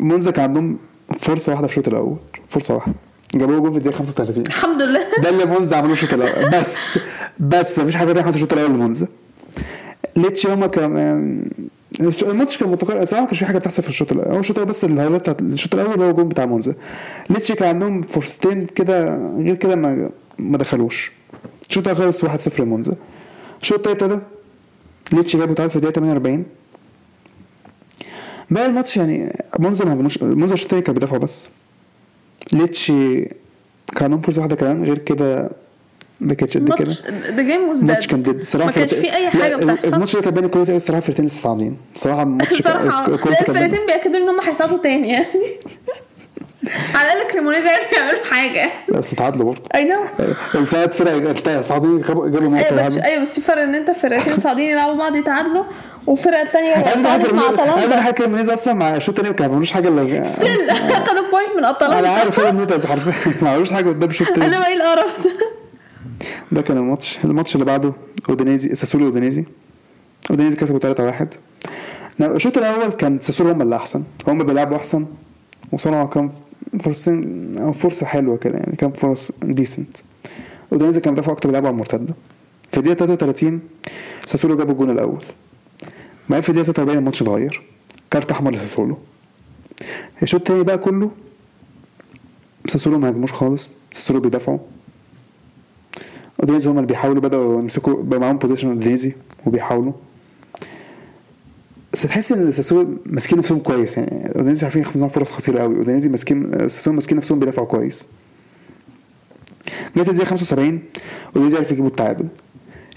مونزا كان عندهم فرصة واحدة في الشوط الأول. فرصة واحدة. جابوا جول في الدقيقة 35 الحمد لله. ده اللي مونزا عملوه الشوط الأول. بس بس مفيش حاجة تانية حصلت الشوط الأول لمونزا. ليتشي هما كان الماتش كان متقارب. صراحة ما كانش في حاجة بتحصل في الشوط الأول الشوط الأول بس ال highlight بتاعت الشوط الأول اللي هو الجول بتاع مونزا. ليتشي كان عندهم فرصتين كده غير كده ما ما دخلوش. الشوط الأول خلص 1-0 لمونزا. الشوط التاني ده ليتشي جابوا تعادل في الدقيقة 48 بقى الماتش يعني مونزا ما هجموش مونزا الشوط التاني كان بيدافعوا بس. ليتشي كان عندهم فرصة واحدة كمان غير كده ما كانتش قد كده. the game was الماتش كان dead dead صراحة ما كانش في أي حاجة بتحصل. الماتش اللي كان بين الكورتين قوي الصراحة الفرقتين لسه صاعدين صراحة. الماتش الكورتين كان- الفرقتين بيأكدوا إن هم هيصعدوا تاني يعني. على الأقل كريمونيزي عرفوا يعملوا حاجة. لا بس تعادلوا برضه. اي نو الثلاث فرق صاعدين جابوا جابوا نقطة أيوه بس واحدة. أيوه بس في فرق إن أنت فرقتين صاعدين يلعبوا بعض يتعادلوا والفرقه الثانية أنا تعادلت مع حاجة أنا حاجة مونيز أصلا مع الشوط الثاني ما عملوش حاجة الا ستيل خدوا بوينت من أنا اتلانتا عارف أنا حرفيا ما عملوش حاجة قدام الشوط الثاني أنا إيه القرف ده؟ ده كان الماتش. الماتش اللي بعده أودينيزي ساسولو أودينيزي. أودينيزي كسبوا 3 1 الشوط الأول كان ساسولو هم اللي أحسن. هم بيلعبوا أحسن. وصنعوا كام فرصتين أو فرصة حلوة كده يعني كام فرص decent أودينيزي كان بيدافعوا أكتر بيلعبوا على المرتدة. في الدقيقة 33 ساسولو جابوا الجون الأول. بعدين في الدقيقة 43 الماتش اتغير. كارت أحمر لساسولو. الشوط التاني بقى كله ساسولو ما هاجموش خالص. ساسولو بيدافعوا. اودينيزي هم اللي بيحاولوا بدأوا يمسكوا بقى معاهم possession اودينيزي وبيحاولوا. بس تحس إن ساسولو ماسكين نفسهم كويس يعني اودينيزي عارفين يخلصوا فرص خطيرة قوي اودينيزي ماسكين ساسولو ماسكين نفسهم بيدافعوا كويس. جت الدقيقة 75 اودينيزي عرف يجيبوا التعادل.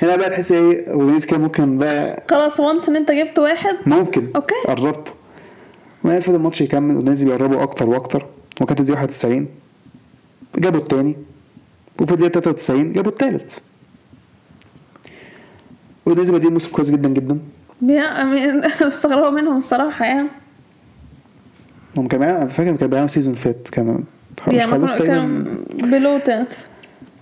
هنا بقى تحس إيه اودينيزي كان ممكن بقى خلاص once إن أنت جبت واحد ممكن. okay. قربت. ما فضل الماتش يكمل اودينيزي بيقربوا أكتر وأكتر. وكانت الدقيقة 91 جابوا التاني. وفي الدقيقه 93 جابوا التالت. اودينيزي بادئين موسم كويس جدا جدا. يا أنا مستغربة منهم الصراحة يعني. هم معاهم- أنا فاكر كان بيلعبوا season فات. كان كانوا تقريبا كان below tenth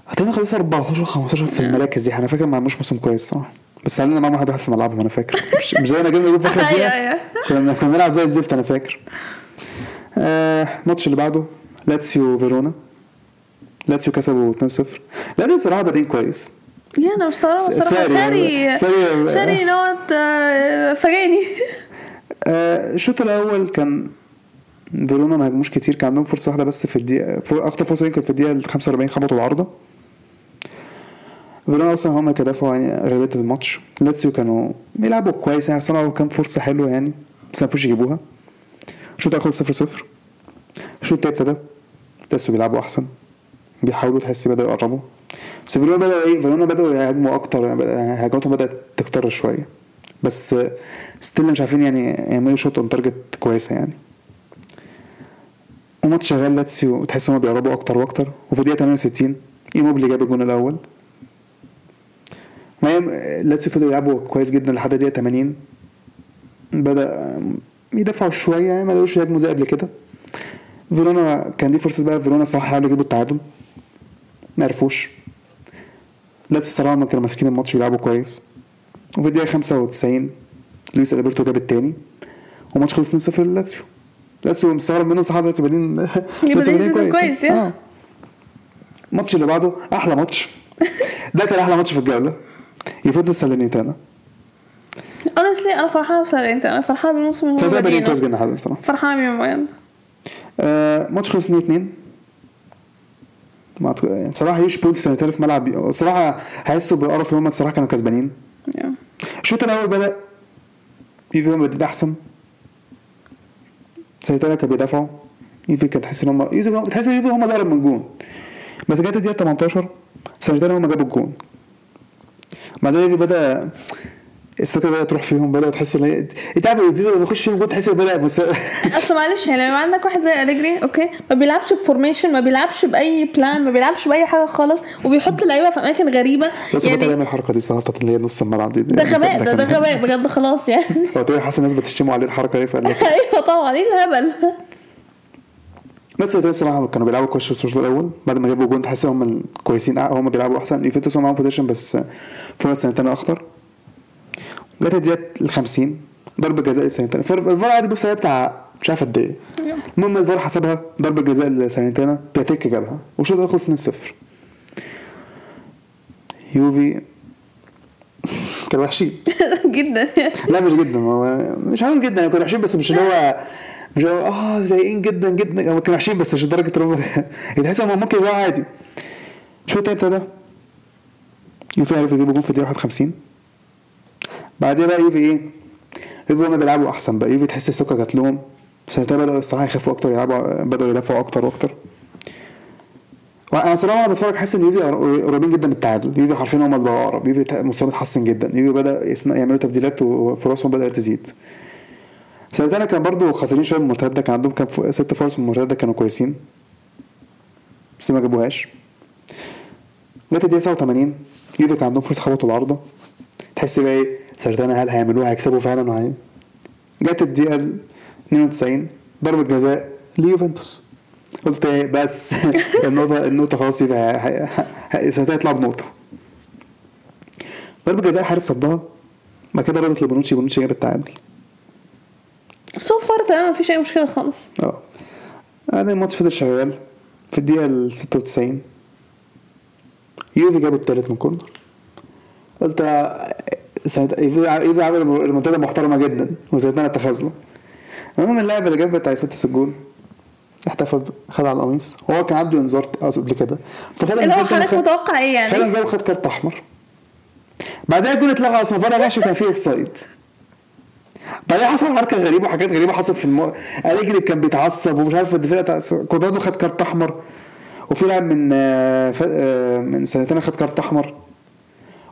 هتلاقيهم خلصوا 14 15 في المراكز دي. أنا فاكر ما عملوش موسم كويس صراحة بس علينا معاهم واحد واحد في ملعبهم أنا فاكر. مش مش زي انا جبنا جول في آخر دقيقه أيوه. كنا كنا بنلعب زي الزفت أنا فاكر. آه، الماتش اللي بعده لاتسيو فيرونا. لاتسيو كسبوا 2-0 لاتسيو بصراحه بادئين كويس. يا أنا مستغربه س- الصراحه ساري- ساري ساري- not آه، فاجئني. آه، الشوط الأول كان فيرونا ما هاجموش كتير كان عندهم فرصة واحدة بس في الدقيقه أكتر فرصة يمكن في الدقيقة ال 45 خبطوا العارضة. فيرونا أصلا هم كانوا دافعوا يعني اغلبيه الماتش. لاتسيو كانوا بيلعبوا كويس يعني صنعوا كام فرصة حلوة يعني بس ما عرفوش يجيبوها. الشوط الأول 0 0 الشوط التاني ابتدى. لاتسيو بيلعبوا أحسن. بيحاولوا تحس بدأوا يقربوا. بس فيرونا بدأوا إيه؟ فيرونا بدأوا يهاجموا أكتر يعني بدأ- هجماتهم بدأت تكتر شوية. بس still مش عارفين يعني يعملوا shot on target كويسة يعني. وماتش شغال لاتسيو تحس ان بيقربوا أكتر وأكتر. وفي الدقيقه 68 إيموبلي جاب الجون الأول. ما لاتسيو فضلوا يلعبوا كويس جدا لحد الدقيقه 80 بدأ يدافعوا شوية يعني ما قدروش يهاجموا زي قبل كده. فيرونا كان دي فرصة بقى فيرونا صراحة حاولوا يجيبوا التعادل. ما عرفوش. لاتسيو صراحة ما كانوا ماسكين الماتش بيلعبوا كويس. وفي الدقيقة 95 لويس البرتو جاب التاني. والماتش خلص 2-0 للاتسيو لاتسيو مستغرب منهم صراحة دلوقتي بادين season كويس،. آه. الماتش اللي بعده أحلى ماتش. ده كان أحلى ماتش في الجولة. يوفنتوس ساليرنيتانا honestly أنا فرحانه بساري أنا فرحانه بالموسم اللي بادين كويس بادئينه. جدا الصراحة. فرحانه آه ماتش خلص 2 2 ما يعني بصراحه huge point ساليرنيتانا في ملعب الصراحه هيحسوا بالقرف إن هم الصراحه كانوا كسبانين. الشوط الأول بدأ هم بادئين أحسن. ساليرنيتانا كانوا بيدافعوا. يوفي كان تحس إن هم تحس إن يوفي هم اللي من الجون بس جت الدقيقه 18 ساليرنيتانا هم جابوا الجون. بعدين بدأ الثقه بدات تروح فيهم بدأ تحس إن أنت عارف يوفي لما يخش فيهم تحس ان بدأ مس... اصل معلش يعني لو عندك واحد زي اليجري okay ما بيلعبش ب formation ما بيلعبش بأي plan ما بيلعبش بأي حاجة خالص وبيحط اللعيبه في أماكن غريبة بس بطل يعني يعمل الحركة دي صراحة بتاعت اللي هي نص الملعب دي. ده غباء ده ده غباء بجد خلاص يعني. هو تقريبا حاسس الناس بتشتموا عليه الحركة دي فقال لك أيوه طبعا إيه الهبل؟ بس ده الصراحة كانوا بيلعبوا كويس في الشوط الأول بعد ما جابوا جون تحس هم كويسين هم بيلعبوا أحسن يوفنتوس هم معاهم possession بس فرص سنتين أخطر. جت الدقيقه ال 50 ضربة جزاء سنتين الفار عادي بص هي بتاع مش عارف قد إيه. المهم الفار حسبها ضربة جزاء لسنتين بياتيك جابها والشوط الأول خلص 2 0 يوفي كانوا وحشين. جدا لا مش جدا هو مش عاوز جدا كانوا وحشين بس مش اللي هو مش هو آه سيئين جدا جدا. هم كانوا وحشين بس مش لدرجة إن هم تحس إن هم ممكن يبقوا عادي. شو التاني ابتدى. يوفي عرفوا يجيبوا جون في الدقيقة 51 بعدين بقى يوفي إيه؟ يوفي هم بيلعبوا أحسن بقى؟ يوفي تحس الثقه جات لهم؟ ساعتها بدأوا الصراحة يخافوا أكتر يلعبوا بدأوا يدافعوا أكتر وأكتر. وأنا صراحة وأنا بتفرج حاسس إن يوفي قريبين جدا من التعادل. يوفي عارفين هم اللي بقوا اقرب يوفي مستواه اتحسن جدا. يوفي بدأ يعملوا تبديلات وفرصهم بدأت تزيد. سنتين كان برضو خاسرين شوية من المرتده كان عندهم كام ست فرص من المرتده كانوا كويسين. بس ما جابوهاش. جت الدقيقة 87 يوفي كان عندهم فرصة خبطوا العارضة. تحس بقى إيه؟ سرطانة هل هيعملوها هيكسبوا فعلا وهي جت الدقيقة 92 ضربة جزاء ليوفنتوس. قلت إيه، بس النقطة النقطة خلاص يبقى ه- ه- ه- ساليرنيتانا هيطلع بنقطة. ضربة جزاء الحارس صدها بعد كده ردت لبونوتشي بونوتشي جاب التعادل. so far تمام مفيش أي مشكلة خالص. آه. بعدين الماتش فضل شغال في الدقيقة ال 96 يوفي جابوا التالت من corner. قلت سنة يوفي يوفي عمل ريمونتادا محترمة جدا وساعتها اتخذنا المهم اللاعب اللي جاب بتاع يفتس الجون احتفل خد على القميص. وهو كان عنده انذار قبل كده. فخد اللي هو حضرتك خد- متوقع إيه خد يعني؟ انذار وخد كارت أحمر. بعدها الجون اتلغى أصلا فرق عشان كان فيه offside بعدين حصل حركه غريبه وحاجات غريبة حصلت في الم... أليجري كان بيتعصب ومش عارف الدفاع كوادرادو خد كارت أحمر. وفي لاعب من آه،. آه، من سنتين خد كارت أحمر.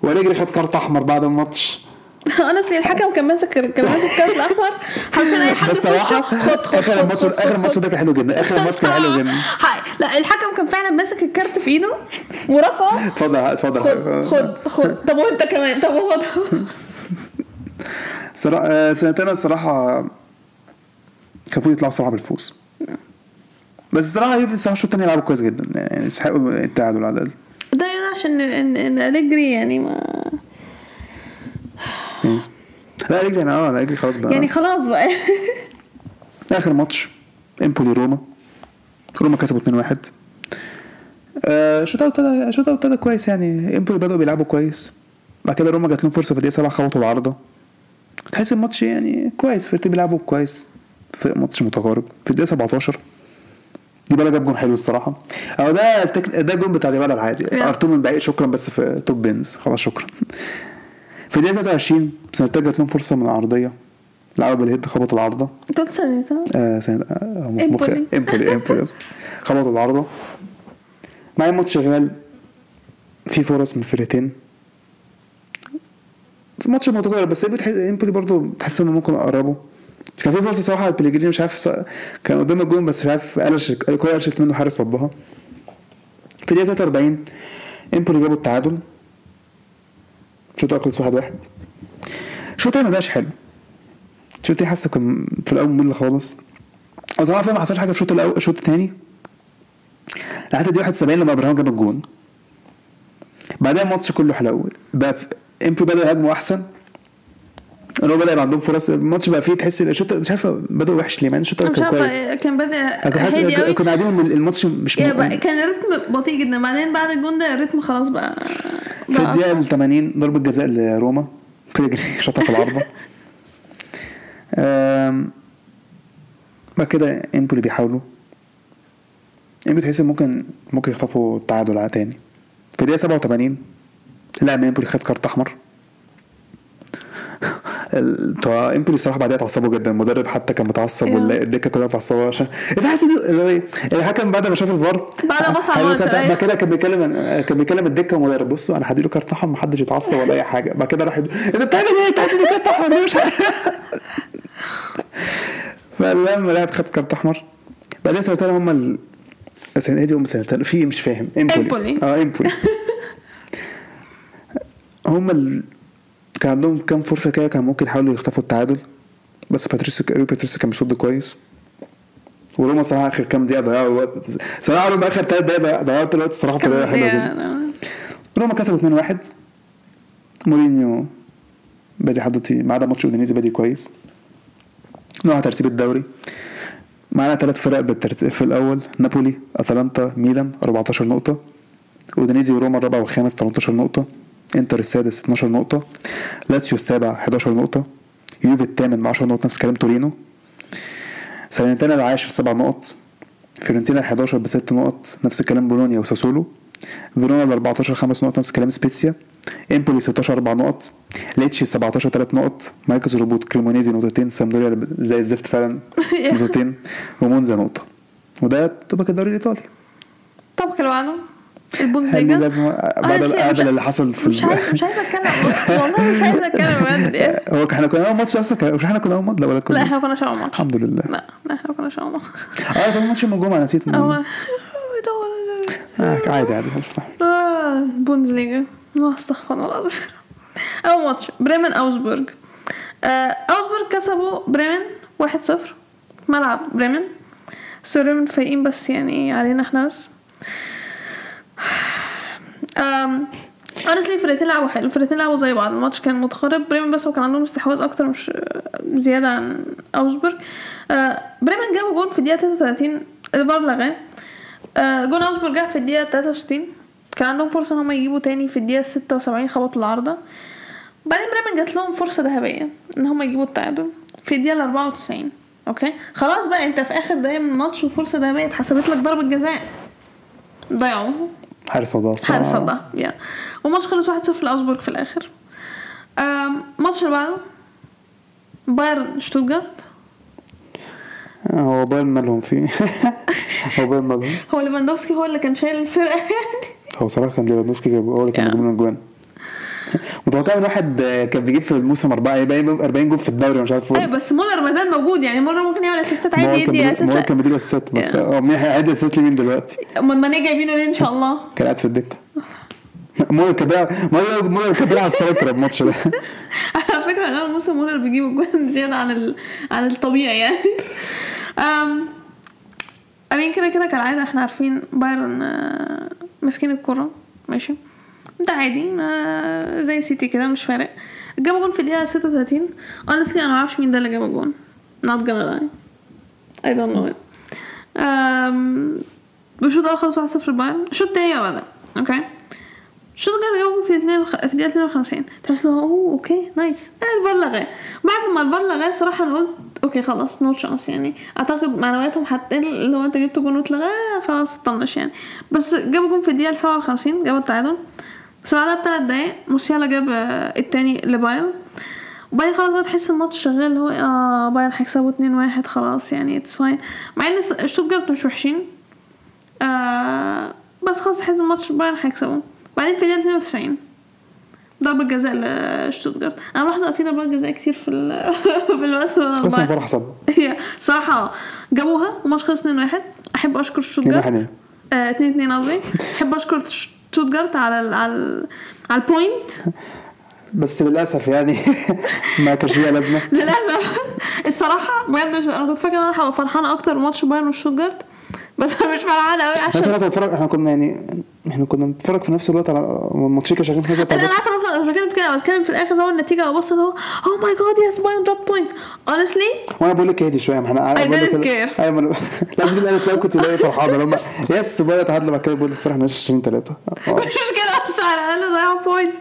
وأليجري خد كارت أحمر بعد الماتش اصلي الحكم كان ماسك كان ماسك الكارت الأحمر. حرفيا أي حد بس صراحة خد خد آخر الماتش آخر الماتش. ده كان حلو جدا. آخر الماتش كان حلو جدا. لا الحكم كان فعلا ماسك الكارت في إيده ورفعه. اتفضل اتفضل. خد خد خد. طب وأنت كمان. طب وخد آه، سنتين الصراحة كان المفروض يطلعوا صراحة بالفوز. بس الصراحة يوفي الصراحة الشوط التاني لعبوا كويس جدا. يعني يستحقوا التعادل على الأقل. ده يعني عشان ان إن أليجري يعني ما. لا رجلي أنا آه لا رجلي خلاص بقى. يعني خلاص بقى. آخر ماتش إمبولي روما. روما كسبوا 2-1 آه، الشوط الأول ابتدى الشوط الأول ابتدى كويس يعني. إمبولي بدأوا بيلعبوا كويس. بعد كده روما جات لهم فرصة في الدقيقة 7 خبطوا العارضة. تحس الماتش يعني كويس فرقتين بيلعبوا كويس في ماتش متقارب. في الدقيقة 17 ديبالا جاب جون حلو الصراحة. أو ده التك... ده جون بتاع ديبالا العادي. ارتو من بعيد. شكرا بس في top bins خلاص شكرا. في الدقيقة 23 سنتين جات لهم فرصه من العرضية. لعبوا بال head خبط العارضة. انت قلت سنتها آه سنة آه. إمبولي. إمبولي قصدي. خبطوا العارضة. معايا الماتش شغال. في فرص من فرقتين في ماتش متقارب بس إمبولي برضو تحس إنه ممكن يقربوا كان في فرصة صراحة لبيليجريني مش عارف كان قدام الجون بس مش عارف الكورة قلشت منه حارس صدها. في الدقيقة 43 إمبولي جابوا التعادل. الشوط خلص 1 1 الشوط التاني ما بقاش حلو. التاني حاسه كان في الأول ممل خالص. هو صراحة فاهم ما حصلش حاجة في الشوط الأول الشوط الثاني لحد الدقيقه 71 لما إبراهيم جاب الجون. بعدها الماتش كله حلو. بقى امبي بدأوا يهاجموا أحسن. اللي هو بدأ يبقى عندهم فرص الماتش بقى فيه تحس الشوط مش عارف بدأوا وحش ليه مع إن الشوط كان كويس. عارفه كان حاسس هادي كنا قاعدين الماتش مش بقى كان الريتم بطيء جدا. بعدين بعد الجون ده الريتم خلاص بقى في بقى الدقيقة أسرع. ال 80 ضربة جزاء لروما. بيجري شاطها في العارضة. بعد كده إمبولي بيحاولوا. إمبولي تحس ممكن ممكن يخطفوا التعادل على تاني. في الدقيقة 87 لا إمبولي خد كارت أحمر. بتوع امبولي الصراحه بعدها اتعصبوا جدا المدرب حتى كان متعصب Yeah. والدكة كلها متعصبة عشان إن- اللي هو إيه؟ الحكم بعد ما شاف الفار بعد ما بص على. بعد كده كان بيكلم كان بيكلم الدكة والمدرب بصوا أنا هديله كارت احمر محدش يتعصب ولا أي حاجة. بعد كده راح. انت بتعمل إيه؟ أنت عايز كارت احمر مش عارف. فالمهم لاعب خد كارت أحمر. بعدين سنتين هم ال... السنة دي هم سنتين في مش فاهم. امبولي. آه امبولي هم ال... كان عندهم كام فرصة كده كان ممكن يحاولوا يخطفوا التعادل. بس باتريسيو روي باتريسيو كان بيصد كويس. وروما صراحة آخر كام دقيقة ضيعوا وقت صراحة روما آخر ثلاث دقايق ضيعوا الوقت الصراحه بطريقة كان- حلوة جدا. روما كسبوا 2-1 مورينيو بادي حضرتي ما عدا ماتش اودينيزي بادي كويس. نوع ترتيب الدوري. معانا ثلاث فرق بالترتيب في الأول. نابولي أتلانتا ميلان 14 نقطة. اودينيزي وروما الرابع والخامس 18 نقطة. انتر السادس 12 نقطة. لاتسيو السابع 11 نقطة. يوفي الثامن 10 نقط نفس كلام تورينو. سالرنتانا العاشر سبع نقط. فيورنتينا ال 11 بست نقط. نفس الكلام بولونيا وساسولو فيرونا ال 14 خمس نقط. نفس الكلام سبيتسيا. إمبولي 16 أربع نقط. ليتشي 17 ثلاث نقط. مركز الهبوط كريمونيزي نقطتين. سامبدوريا زي الزفت فعلا نقطتين. ومونزا نقطة. وده تبقى الدوري الإيطالي. طب اللي البوندسليجا لازم بعد أنا مش- القعده اللي حصل في مش عايزه مش عايزة أتكلم والله مش عايزة أتكلم بجد يعني. هو إحنا كنا اول ماتش أصلا؟ مش إحنا كنا اول ماتش؟ لا ولا لا كنا إحنا كنا شباب ماتش. الحمد لله. لا لا إحنا كنا شباب ماتش. آه كان ماتش يوم الجمعه نسيت هو آه عادي عادي خلاص آه، بوندسليجا آه، استغفر الله العظيم. أول ماتش بريمن اوزبورج آه اوزبورج كسبوا بريمن 1-0 ملعب بريمن. بس بريمن فايقين بس يعني إيه علينا إحنا بس. Honestly الفرقتين لعبوا حلو. الفرقتين لعبوا زي بعض. الماتش كان متقارب. بريمن بس هو كان عندهم استحواذ أكتر مش زيادة عن اوزبورج آه بريمن جابوا جون في الدقيقة 33 الفار لغاه. آه جون اوزبورج جه في الدقيقة 63 كان عندهم فرصة إن هم يجيبوا تاني في الدقيقة 76 خبطوا العارضة. بعدين بريمن جات لهم فرصة ذهبية إن هم يجيبوا التعادل في الدقيقة 94 okay؟ خلاص بقى أنت في آخر دقيقه من الماتش وفرصة ذهبية اتحسبت لك ضربة جزاء. ضيعوها. حارس صدى حارس صدى يا والماتش خلص 1-0 لاوزبورج في الآخر. آم، الماتش اللي بعده بايرن شتوتجارت هو بايرن مالهم فيه. هو بايرن مالهم. هو ليفاندوفسكي هو اللي كان شايل الفرقة. هو صراحة كان ليفاندوسكي جاب هو اللي كان. بيجيب لنا اجوان متوقع إن واحد كان بيجيب في الموسم 4 باين 40 جول في الدوري مش عارف إيه بس مولر ما زال موجود يعني مولر ممكن يعمل اسيستات هو عادي كان يدي بيجيب- ما هو assist كان بيجيب اسيستات بس Yeah. هو هيعدي اسيستات لمين دلوقتي؟ أمال ماني جايبينه ليه إن شاء الله كان قاعد في الدكة مولر كان بيلعب مولر مولر كان بيلعب على ال striker الماتش ده على فكرة ان أول موسم مولر بيجيب اجوان زيادة عن ال... عن الطبيعي يعني. I mean كده كده كالعادة إحنا عارفين بايرن آه، ماسكين الكرة ماشي ده عادي ما زي سيتي كده مش فارق. جابوا جون في الدقيقة 36 honestly أنا معرفش مين ده اللي جاب الجون not gonna lie. I don't know it. الشوط الأول خلص 1-0 بايرن. الشوط التاني بقى بدأ okay شوتجارت جابوا في 2 في الدقيقة 52 تحس انه oh okay nice الفار لغاه بعد ما الفار لغاه صراحة أنا قلت okay خلاص no chance يعني أعتقد معنوياتهم هتقل اللي هو أنت جبت جون واتلغى آه، خلاص طنش يعني. بس جابوا جون في الدقيقة 57 جابوا التعادل. بس بعدها بثلاث دقايق. موسيالا جاب آه، التاني لبايرن. وبعدين خلاص بقى تحس الماتش شغال اللي هو آه بايرن هيكسبوا 2-1 خلاص يعني it's fine مع إن شتوتجارت مش وحشين. آه بس خلاص تحس الماتش بايرن هيكسبوا بعدين في الدقيقة 92 ضربة جزاء لشتوتجارت أنا ملاحظة في ضربات جزاء كتير في ال في الوقت اللي الفرح حسب هي صراحة جابوها والماتش خلص 2-1 أحب أشكر شتوتجارت 2-1 آه 2 2 قصدي. أحب أشكر شتوتجارت على ال على ال على ال point؟ بس للأسف يعني ما كانش ليها لازمة. للأسف. الصراحة بجد مش أنا كنت فاكرة إن أنا هبقى فرحانة أكتر بماتش بايرن وشتوتجارت بس أنا مش فرحانه قوي بس عشان إحنا كنا بنتفرج إحنا كنا يعني إحنا كنا بنتفرج في نفس الوقت على ماتشين كانوا شغالين في نفس الوقت. أنا عارفة أنا مش بتكلم في كده بتكلم في الآخر هو النتيجة اللي هو oh my God yes بايرن drop points honestly وأنا بقول لك اهدي شوية ما إحنا didn't كده- care. أيوه ما أنا- لازم الالف لو كنت لاقي فرحانه لما يس بقى تعادلوا بعد كده بقول فرح 20 3 مش مشكله بس على الأقل ضيعوا بوينتس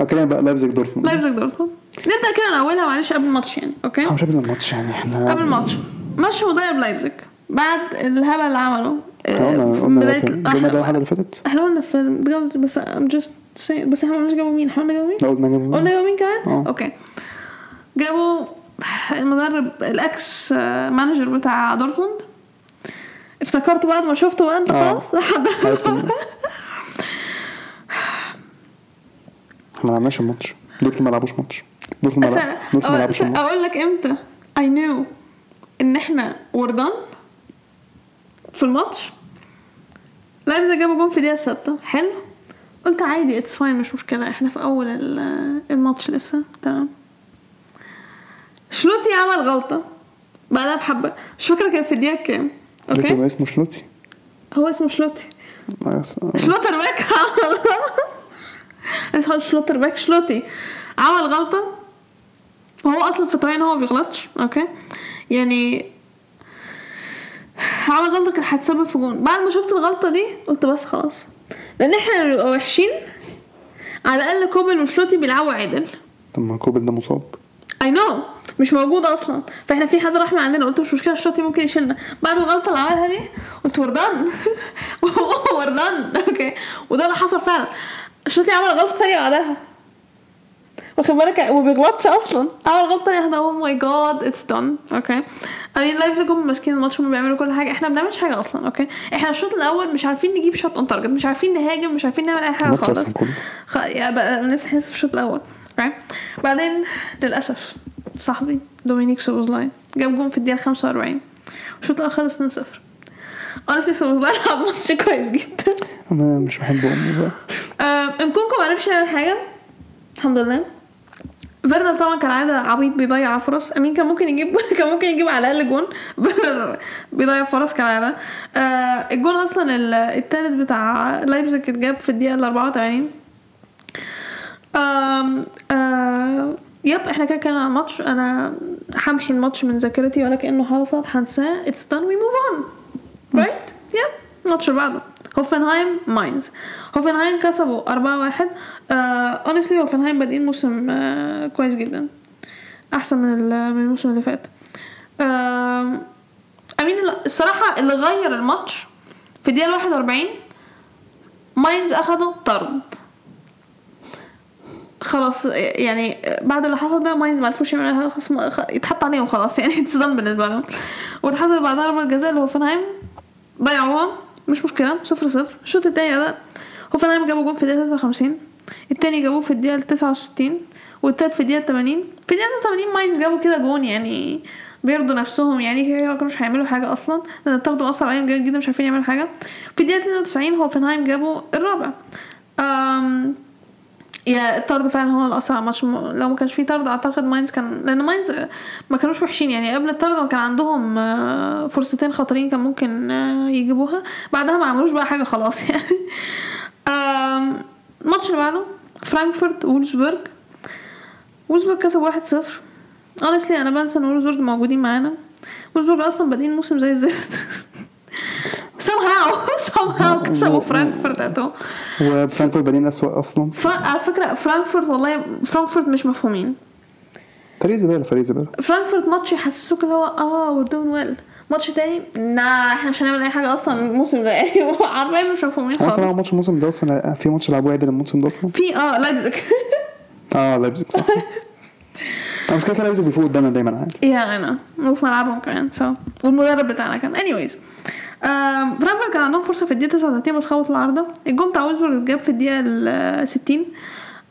اتكلم بقى لايبزيج دورتموند لايبزيج دورتموند نبدأ كده من أولها معلش قبل الماتش يعني أوكي؟ مش قبل الماتش يعني إحنا قبل الماتش. مشوا ضيع لايبزيج بعد الهبل اللي عمله إحنا بداية- فين؟ قلنا ده الحلقة اللي فاتت إحنا قلنا في الجولة بس just saying بس إحنا ما قلناش جابوا مين إحنا قلنا جابوا مين؟ قلنا جابوا قلنا جابوا مين كمان؟ آه. أوكي جابوا المدرب الاكس manager بتاع دورتموند افتكرته بعد ما شفته بقى أنت آه. خلاص عرفت مين. ما لعبناش الماتش دورتموند ما لعبوش ماتش دورتموند ما لعبوش الماتش أقول لك إمتى I knew إن إحنا done في الماتش. لايبزيج جابوا جون في دقيقة ستة حلو. قلت عادي it's fine مش مشكلة. إحنا في أول ال- الماتش لسه. تمام. شلوتي عمل غلطة. بعدها بحبة. مش فاكرة كان في الدقيقة كام. okay؟ ما اسمه شلوتي. هو اسمه شلوتي. شلوتر باك. عمل شلوتر باك شلوتي. عمل غلطة. وهو أصلا في طبيعي إن هو ما بيغلطش. okay؟ يعني عمل غلطة كانت هتسبب في جون بعد ما شفت الغلطة دي قلت بس خلاص. لأن إحنا اللي بنبقى وحشين. على الأقل كوبل وشلوتي بيلعبوا عدل. طب ما كوبل ده مصاب. I know مش موجود أصلا. فإحنا في حد راح من عندنا. قلت مش مشكلة شلوتي ممكن يشيلنا. بعد الغلطة اللي عملها دي قلت we're done we're done okay وده اللي حصل فعلا. شلوتي عمل غلطة ثانية بعدها. واخد بالك؟ وما بيغلطش أصلا. عمل غلطه ثانية oh my God it's done okay I mean لايبزيج هم ماسكين الماتش هم بيعملوا كل حاجة. إحنا ما بنعملش حاجة أصلا. okay إحنا الشوط الأول مش عارفين نجيب شوت اون تارجت مش عارفين نهاجم. مش عارفين نعمل أي حاجة خالص. خ... بقى لسه حاسس في الشوط الأول. أوكي بعدين للأسف صاحبي دومينيك سوبوزلاي جاب جون في الدقيقة 45 الشوط الأول خلص 2-0 اونستلي سوبوزلاي لعب ماتش كويس جدا. أنا مش بحب امي بقى آه، انكونكو ما عرفش يعمل حاجة. الحمد لله. فيرنر طبعا كالعاده عبيط بيضيع فرص. أمين كان ممكن يجيب كان ممكن يجيب على الأقل جون. فيرنر بيضيع فرص كالعاده آه الجون أصلا ال- التالت بتاع لايبزيج اتجاب في الدقيقة ال 84 آم آه يب إحنا كده كان على الماتش أنا همحي الماتش من ذاكرتي ولا كانه حصل. هنساه. اتس done. We move on. رايت يب. الماتش اللي بعده. هوفنهايم ماينز. هوفنهايم كسبوا 4 1 اونستلي هوفنهايم بادئين موسم آه كويس جدا. أحسن من من الموسم اللي فات. آم، امين ال- الصراحة اللي غير الماتش في الدقيقة 41 ماينز أخدوا طرد. خلاص يعني بعد اللي حصل ده ماينز ما عرفوش يعملوا يتحط عليهم خلاص يعني اتصدم بالنسبة لهم. واتحسب بعدها ضربه جزاء لهوفنهايم ضيعوها مش مشكلة صفر صفر. الشوط التاني ده هوفنهايم جابوا جون في الدقيقة 53 التاني جابوه في الدقيقة 69 والتالت في الدقيقة 80 في الدقيقة 83 ماينز جابوا كده جون يعني بيرضوا نفسهم يعني كده ما كانوش هيعملوا حاجة أصلا. لأن الطرد اثر عليهم جامد جدا مش عارفين يعملوا حاجة. في الدقيقة 92 هوفنهايم جابوا الرابع. أم يا الطرد فعلا هو اللي اثر على الماتش م- لو ما كانش فيه طرد أعتقد ماينز كان لأن ماينز ما كانوش وحشين. يعني قبل الطرد كان عندهم آه، فرصتين خطرين كان ممكن آه، يجيبوها. بعدها ما عملوش بقى حاجة خلاص. يعني الماتش اللي بعده فرانكفورت وولزبورج وولزبورج كسب 1-0 honestly أنا بنسى إن وولزبورج موجودين معانا. وولزبورج أصلا بادئين الموسم زي الزفت. somehow somehow كسبوا فرانكفورت أتو. وفرانكفورت بادئين اسوء أصلا. على فكرة فرانكفورت والله فرانكفورت مش مفهومين. فريق زباله فريق زباله فرانكفورت ماتش يحسسوك اللي هو آه وير دوين ويل ماتش تاني نا إحنا مش هنعمل أي حاجة أصلا. الموسم ده يعني عارفين مش مفهومين هو أصلا خالص. ماتش الموسم ده أصلا في ماتش لعبوه عادل الموسم ده أصلا؟ في آه لايبزيج آه لايبزيج صح. أنا مش كده لايبزيج بيفوق قدامنا دايما عادي. يا أنا وفي ملعبهم كمان سو والمدرب بتاعنا كمان. Anyways. آم، فرانكفورت كان عندهم فرصة في الدقيقة 39 بس خبطوا العارضة. الجون بتاع وولزبورج اتجاب في الدقيقة ال 60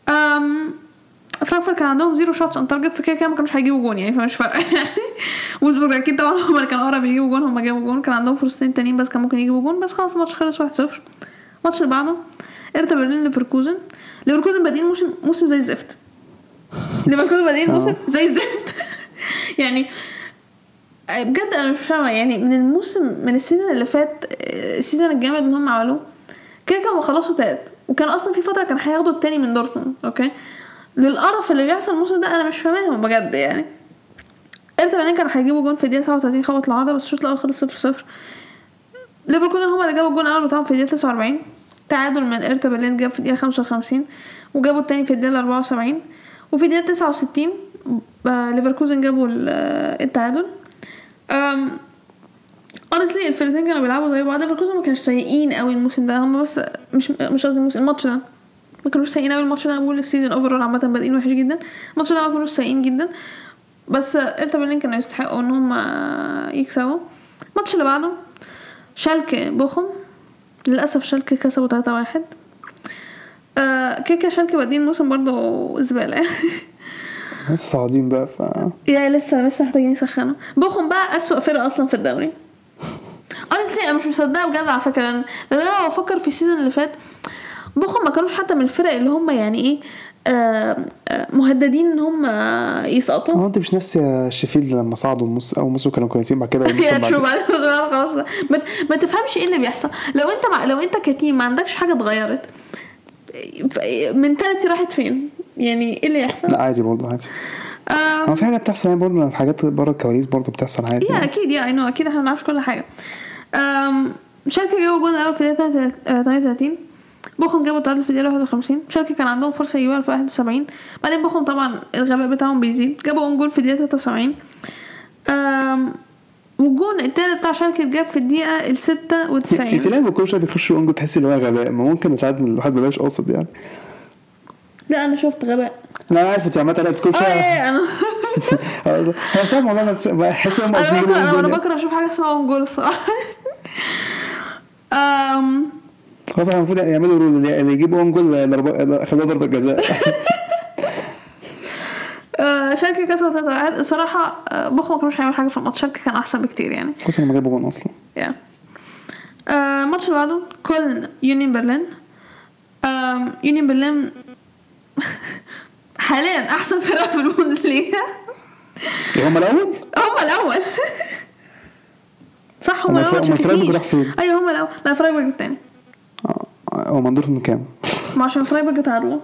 آم، فرانكفورت كان عندهم زيرو شوتس ان تارجت فكده كده ما كانوش هيجيبوا جون يعني فمش فارقة. يعني وولزبورج أكيد طبعا هم اللي كانوا قرب يجيبوا جون هم جابوا جون. كان عندهم فرصتين تانيين بس كان ممكن يجيبوا جون. بس خلاص الماتش خلص 1-0 الماتش اللي بعده إرتا برلين ليفركوزن. ليفركوزن بادئين موسم موسم زي الزفت. ليفركوزن بادئين موسم زي الزفت. يعني بجد أنا مش فاهمة يعني من الموسم من السيزون اللي فات آه، السيزون الجامد اللي هم عملوه كده كانوا خلصوا تالت وكان أصلا في فترة كان هياخدوا التاني من دورتموند أوكي؟ للقرف اللي بيحصل الموسم ده أنا مش فاهماهم بجد يعني. انت بعدين كانوا هيجيبوا جون في الدقيقة 37 خبط العارضة بس الشوط الأول خلص 0 0 ليفركوزن هم اللي جابوا الجون الأول بتاعهم في الدقيقة 49 تعادل من ارتا برلين جاب في الدقيقة 55 وجابوا التاني في الدقيقة 74 وفي الدقيقة 69 آه، ليفركوزن جابوا ال- آه، التعادل. Honestly الفرقتين كانوا بيلعبوا زي بعض ليفركوزن ما كانش سيئين قوي الموسم ده. هم بس مش مش قصدي الموسم الماتش ده ما كانوش سيئين قوي. الماتش ده أنا بقول السيزون اوفرول عامة بادئين وحش جدا. الماتش ده ما كانوش سيئين جدا. بس ارتا برلين كانوا يستحقوا إن هم يكسبوا. الماتش اللي بعده شالكه بوخم. للأسف شالكه كسبوا 3 1 آه كيكا شالكه بادئين الموسم برضه زبالة. لسه صاعدين بقى ف يا لسه لسه محتاجين يسخنوا. بوخم بقى أسوأ فرقة أصلا في الدوري. Honestly أنا مش مصدقة بجد على لأن أنا لو بفكر في السيزون اللي فات بوخم ما كانوش حتى من الفرق اللي هم يعني إيه آه آه مهددين إن هم آه، يسقطوا. هو أنت مش ناسي شيفيلد لما صعدوا النص اول موسم كانوا كويسين بعد كده يا بعد شو كده. بعد بعد خلاص. ما, ما تفهمش إيه اللي بيحصل. لو أنت مع لو أنت كتيم ما عندكش حاجة اتغيرت منتاليتي راحت فين؟ يعني إيه اللي يحصل؟ لا عادي برضه عادي. هو في حاجة بتحصل يعني برضه في حاجات بره الكواليس برضه بتحصل عادي يا يعني. أكيد يا اي أكيد إحنا بنعرفش كل حاجة. أم شالكه جابوا جول الأول في الدقيقه 38 بوخم جابوا التعادل في الدقيقه 51 شالكه كان عندهم فرصة يجيبوها في 71 بعدين بوخم طبعا الغباء بتاعهم بيزيد. جابوا اون جول في الدقيقه 73 أم والجون التالت بتاع شالكه اتجاب في الدقيقة ال انت 96 ليه كل شوية بيخش اونجو تحس إن هو غباء. ما ممكن ساعات الواحد بلاش قاصد يعني. لا أنا شفت غباء. لا أنا عارف أنت تلاقي كل آه شوية يا أنا أنا صعب والله أنا بحس إن أنا بكره أنا بكره أشوف حاجة اسمها أون جول الصراحة. خلاص إحنا المفروض يعملوا رول اللي يجيب أون جول خلوها ضربة جزاء. آه، شالكه كسبوا 3 1 الصراحة آه، بوخم ما كانوش هيعملوا حاجة في الماتش. شالكه كان أحسن بكتير يعني. كويس انهم جابوا جول أصلا. يا آه، الماتش اللي بعده كولن يونيون برلين يونيون برلين حاليا أحسن فرقة في البوندسليغا هم الأول هم الأول صح هم الأول الفرايبورج كتير. راح فين؟ أيوه هم الأول لا فرايبورج التاني آه، هو مندور من كام؟ ما عشان فرايبورج تعادلوا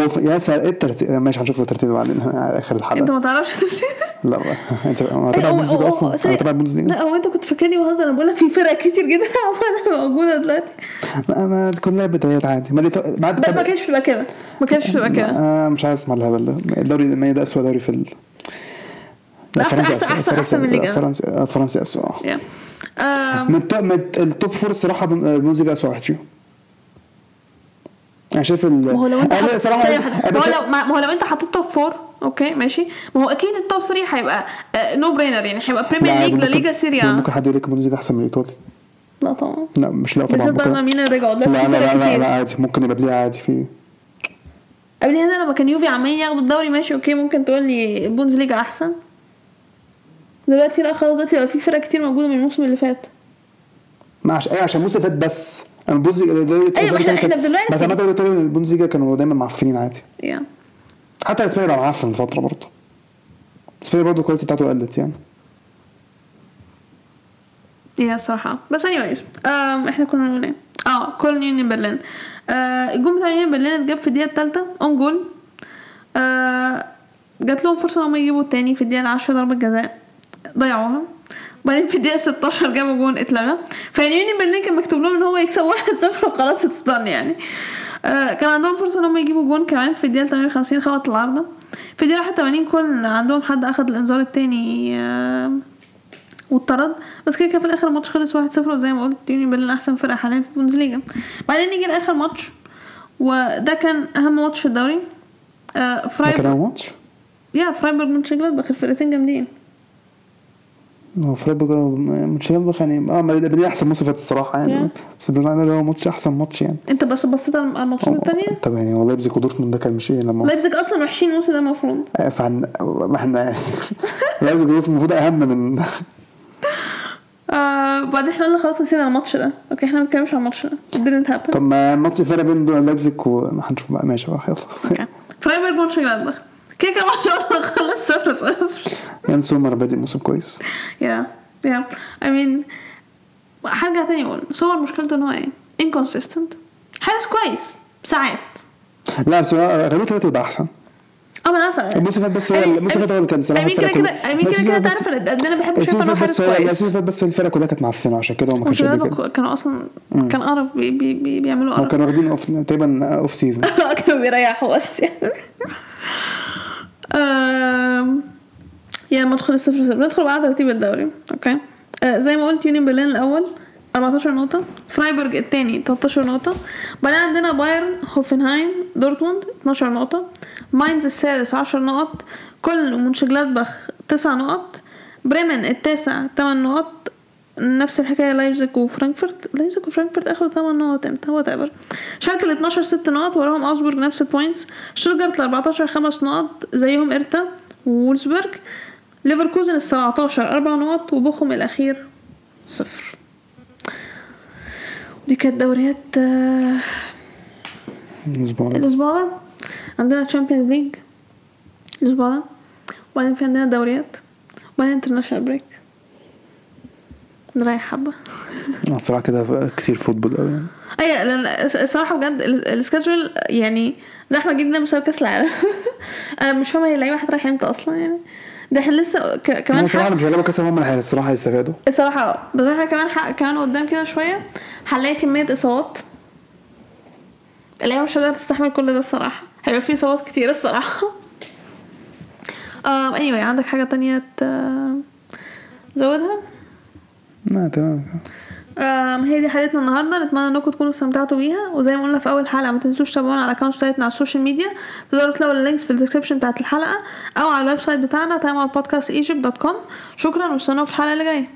هو في- يا سا إيه الترتيب ماشي هنشوف الترتيب بعدين على آخر أنت الحلقة ما تعرفش ترتيب لا. أنت هو- البوندسليغا هو- أصلا. أنا البوندسليغا لا هو أنت كنت فاكرني بهزر أنا بقول لك في فرق كتير جدا عماله موجودة دلوقتي. لا ما كلها بدايات عادي. ما بعد بس ما كانش بتبقى كده. ما كانش بتبقى كده. آه مش عايز أسمع الهبل ده. الدوري الالماني ده اسوء دوري في ال لا،. أحسن- فرنسا- أحسن من الليجا. فرنسا فرنسا اسوء من ال top four الصراحة بوندسليجا اسوء واحد فيهم. أنا شايف ال ما هو لو أنت حط... صراحة. ما هو لو ما هو لو أنت حطيت top four okay ماشي؟ ما هو أكيد ال top 3 هيبقى no brainer يعني هيبقى Premier League لا ليجا سيريا ممكن حد يقول لك بوندسليجا أحسن من الايطالي لا طبعا. لا مش لا طبعا بالذات بقى مين اللي رجعوا لا لا لا, لا, عادي ممكن يبقى ليها عادي في قبل هنا لما كان يوفي عمالين ياخدوا الدوري ماشي okay ممكن تقول لي البوندسليجا أحسن. دلوقتي لا خلاص دلوقتي بقى في فرق كتير موجودة من الموسم اللي فات. ما عشان إيه عشان الموسم اللي فات بس. أنا البوندسليجا إحنا- كان- إحنا دلوقتي- بس الدوري الايطالي البوندسليجا كانوا دايما معفنين عادي. يا حتى إسبانيا بقى معفن فترة برضه. إسبانيا برضه ال quality بتاعته قلت يعني. yeah الصراحة بس anyways um, إحنا كنا بنقول إيه؟ آه كولن يونيون برلين. آه الجون بتاع يونيون برلين اتجاب في الدقيقة التالتة own goal آه جات لهم فرصة إن هم يجيبوا التاني في الدقيقة العاشرة ضربة جزاء ضيعوها. وبعدين في الدقيقة 16 جابوا جون اتلغى. فيعني يونيون برلين كان مكتوب لهم إن هو يكسب 1-0 وخلاص destined يعني. آه كان عندهم فرصة إن هم يجيبوا جون كمان في الدقيقة 58 خبط العارضة. في الدقيقة 81 كولن عندهم حد اخد الإنذار التاني آه واتطرد. بس كده كده في الآخر الماتش خلص 1-0 وزي ما قلت يونيون برلين أحسن فرقة حاليا في البوندسليجا بعدين نيجي لاخر ماتش وده كان أهم ماتش في الدوري. آه ده كان فرايبورغ أول ماتش؟ yeah فرايبورغ مونشنجلادباخ الفرقتين جامدين. هو فرايبورغ مونشنجلادباخ يعني آه دي أحسن ماتش فات الصراحة يعني. بس بالنسبة هو ماتش أحسن ماتش يعني. أنت بس بصيت على الماتشات التانية؟ طب يعني هو لايبزيج ودورتموند ده كان مش إيه؟ لما لايبزيج أصلا وحشين الموسم ده المفروض. آه، فعن ما إحنا لايبزيج ودورتموند المفروض أهم من آه بعدين إحنا قلنا خلاص نسينا الماتش ده. okay إحنا ما بنتكلمش على الماتش ده. Didn't happen. طب ما الماتش فرق بين لايبزيج وهنشوف بقى. ماشي بقى يلا. okay. فرايبورغ مونشنجلادباخ كده كده الماتش أصلا خلص. 0 0 يان سومر بادئ موسم كويس. yeah yeah I mean هرجع تاني أقول صور مشكلته ان هو إيه؟ inconsistent. حارس كويس. ساعات لا بس هو اغلبيه الوقت بيبقى احسن آه ما أنا عارفة. الموسم اللي فات بس هو الموسم اللي فات هو اللي كان سلاح mean كده كده كده كده تعرف ان أنا بحب الموسم شايف انه حارس الموسم كويس. اللي فات بس الفرقه كلها كانت معفنة عشان كده هو ما كانش كده. كانوا أصلا كان قرف بي بي بي بيعملوا قرف. كانوا واخدين اوف تقريبا اوف سيزون كانوا بيريحوا بس. يعني yeah الماتش خلص صفر. ندخل بقى ترتيب الدوري. okay. آه زي ما قلت يونيون برلين الأول 14 نقطة. فرايبورج الثاني 13 نقطة. بعدين عندنا بايرن هوفنهايم دورتموند 12 نقطة. ماينز السادس 10 نقط. كولن ومونشنجلادباخ 9 نقط. بريمن التاسع 8 نقط. نفس الحكاية لايبزيج وفرانكفورت لايبزيج وفرانكفورت آخدوا 8 نقط إمتى whatever شالكة ال 12 6 نقط وراهم اوجسبورج نفس ال points شتوتجارت ال 14 5 نقط زيهم هيرتا وولفسبورج. ليفركوزن ال 17 4 نقط وبوخم الأخير صفر. دي كانت دوريات آه، الأسبوع ده. الأسبوع ده. عندنا Champions League الأسبوع ده. وبعدين في عندنا دوريات. وبعدين international break نريح حبة. أنا الصراحه كده كتير football قوي يعني. أيوه لأن الصراحه بجد ال- السكادجول يعني زحمة جدا بسبب كأس العالم. أنا مش فاهمة هي اللعيبة هتروح إمتى أصلا يعني. ده إحنا لسه ك- أنا كمان الصراحه حق أنا مش هجيبها كاس اللي الصراحة هيستفادوا. الصراحة بس إحنا كمان حق كمان قدام كده شوية هنلاقي كمية إصابات. اللعيبة مش هتقدر تستحمل كل ده الصراحة. هيبقى في إصابات كتير الصراحة. um, anyway عندك حاجة تانية ت- تزودها لا تمام. هي دي حلقتنا النهارده. نتمنى إنكم تكونوا استمتعتوا بيها. وزي ما قلنا في أول حلقة ما تنسوش تتابعونا على ال account بتاعتنا على ال social media تقدروا تلاقوا ال links في ال description بتاعت الحلقة أو على ال website بتاعنا timeoutpodcastegypt.com شكرا واستنوا في الحلقة اللي جاية.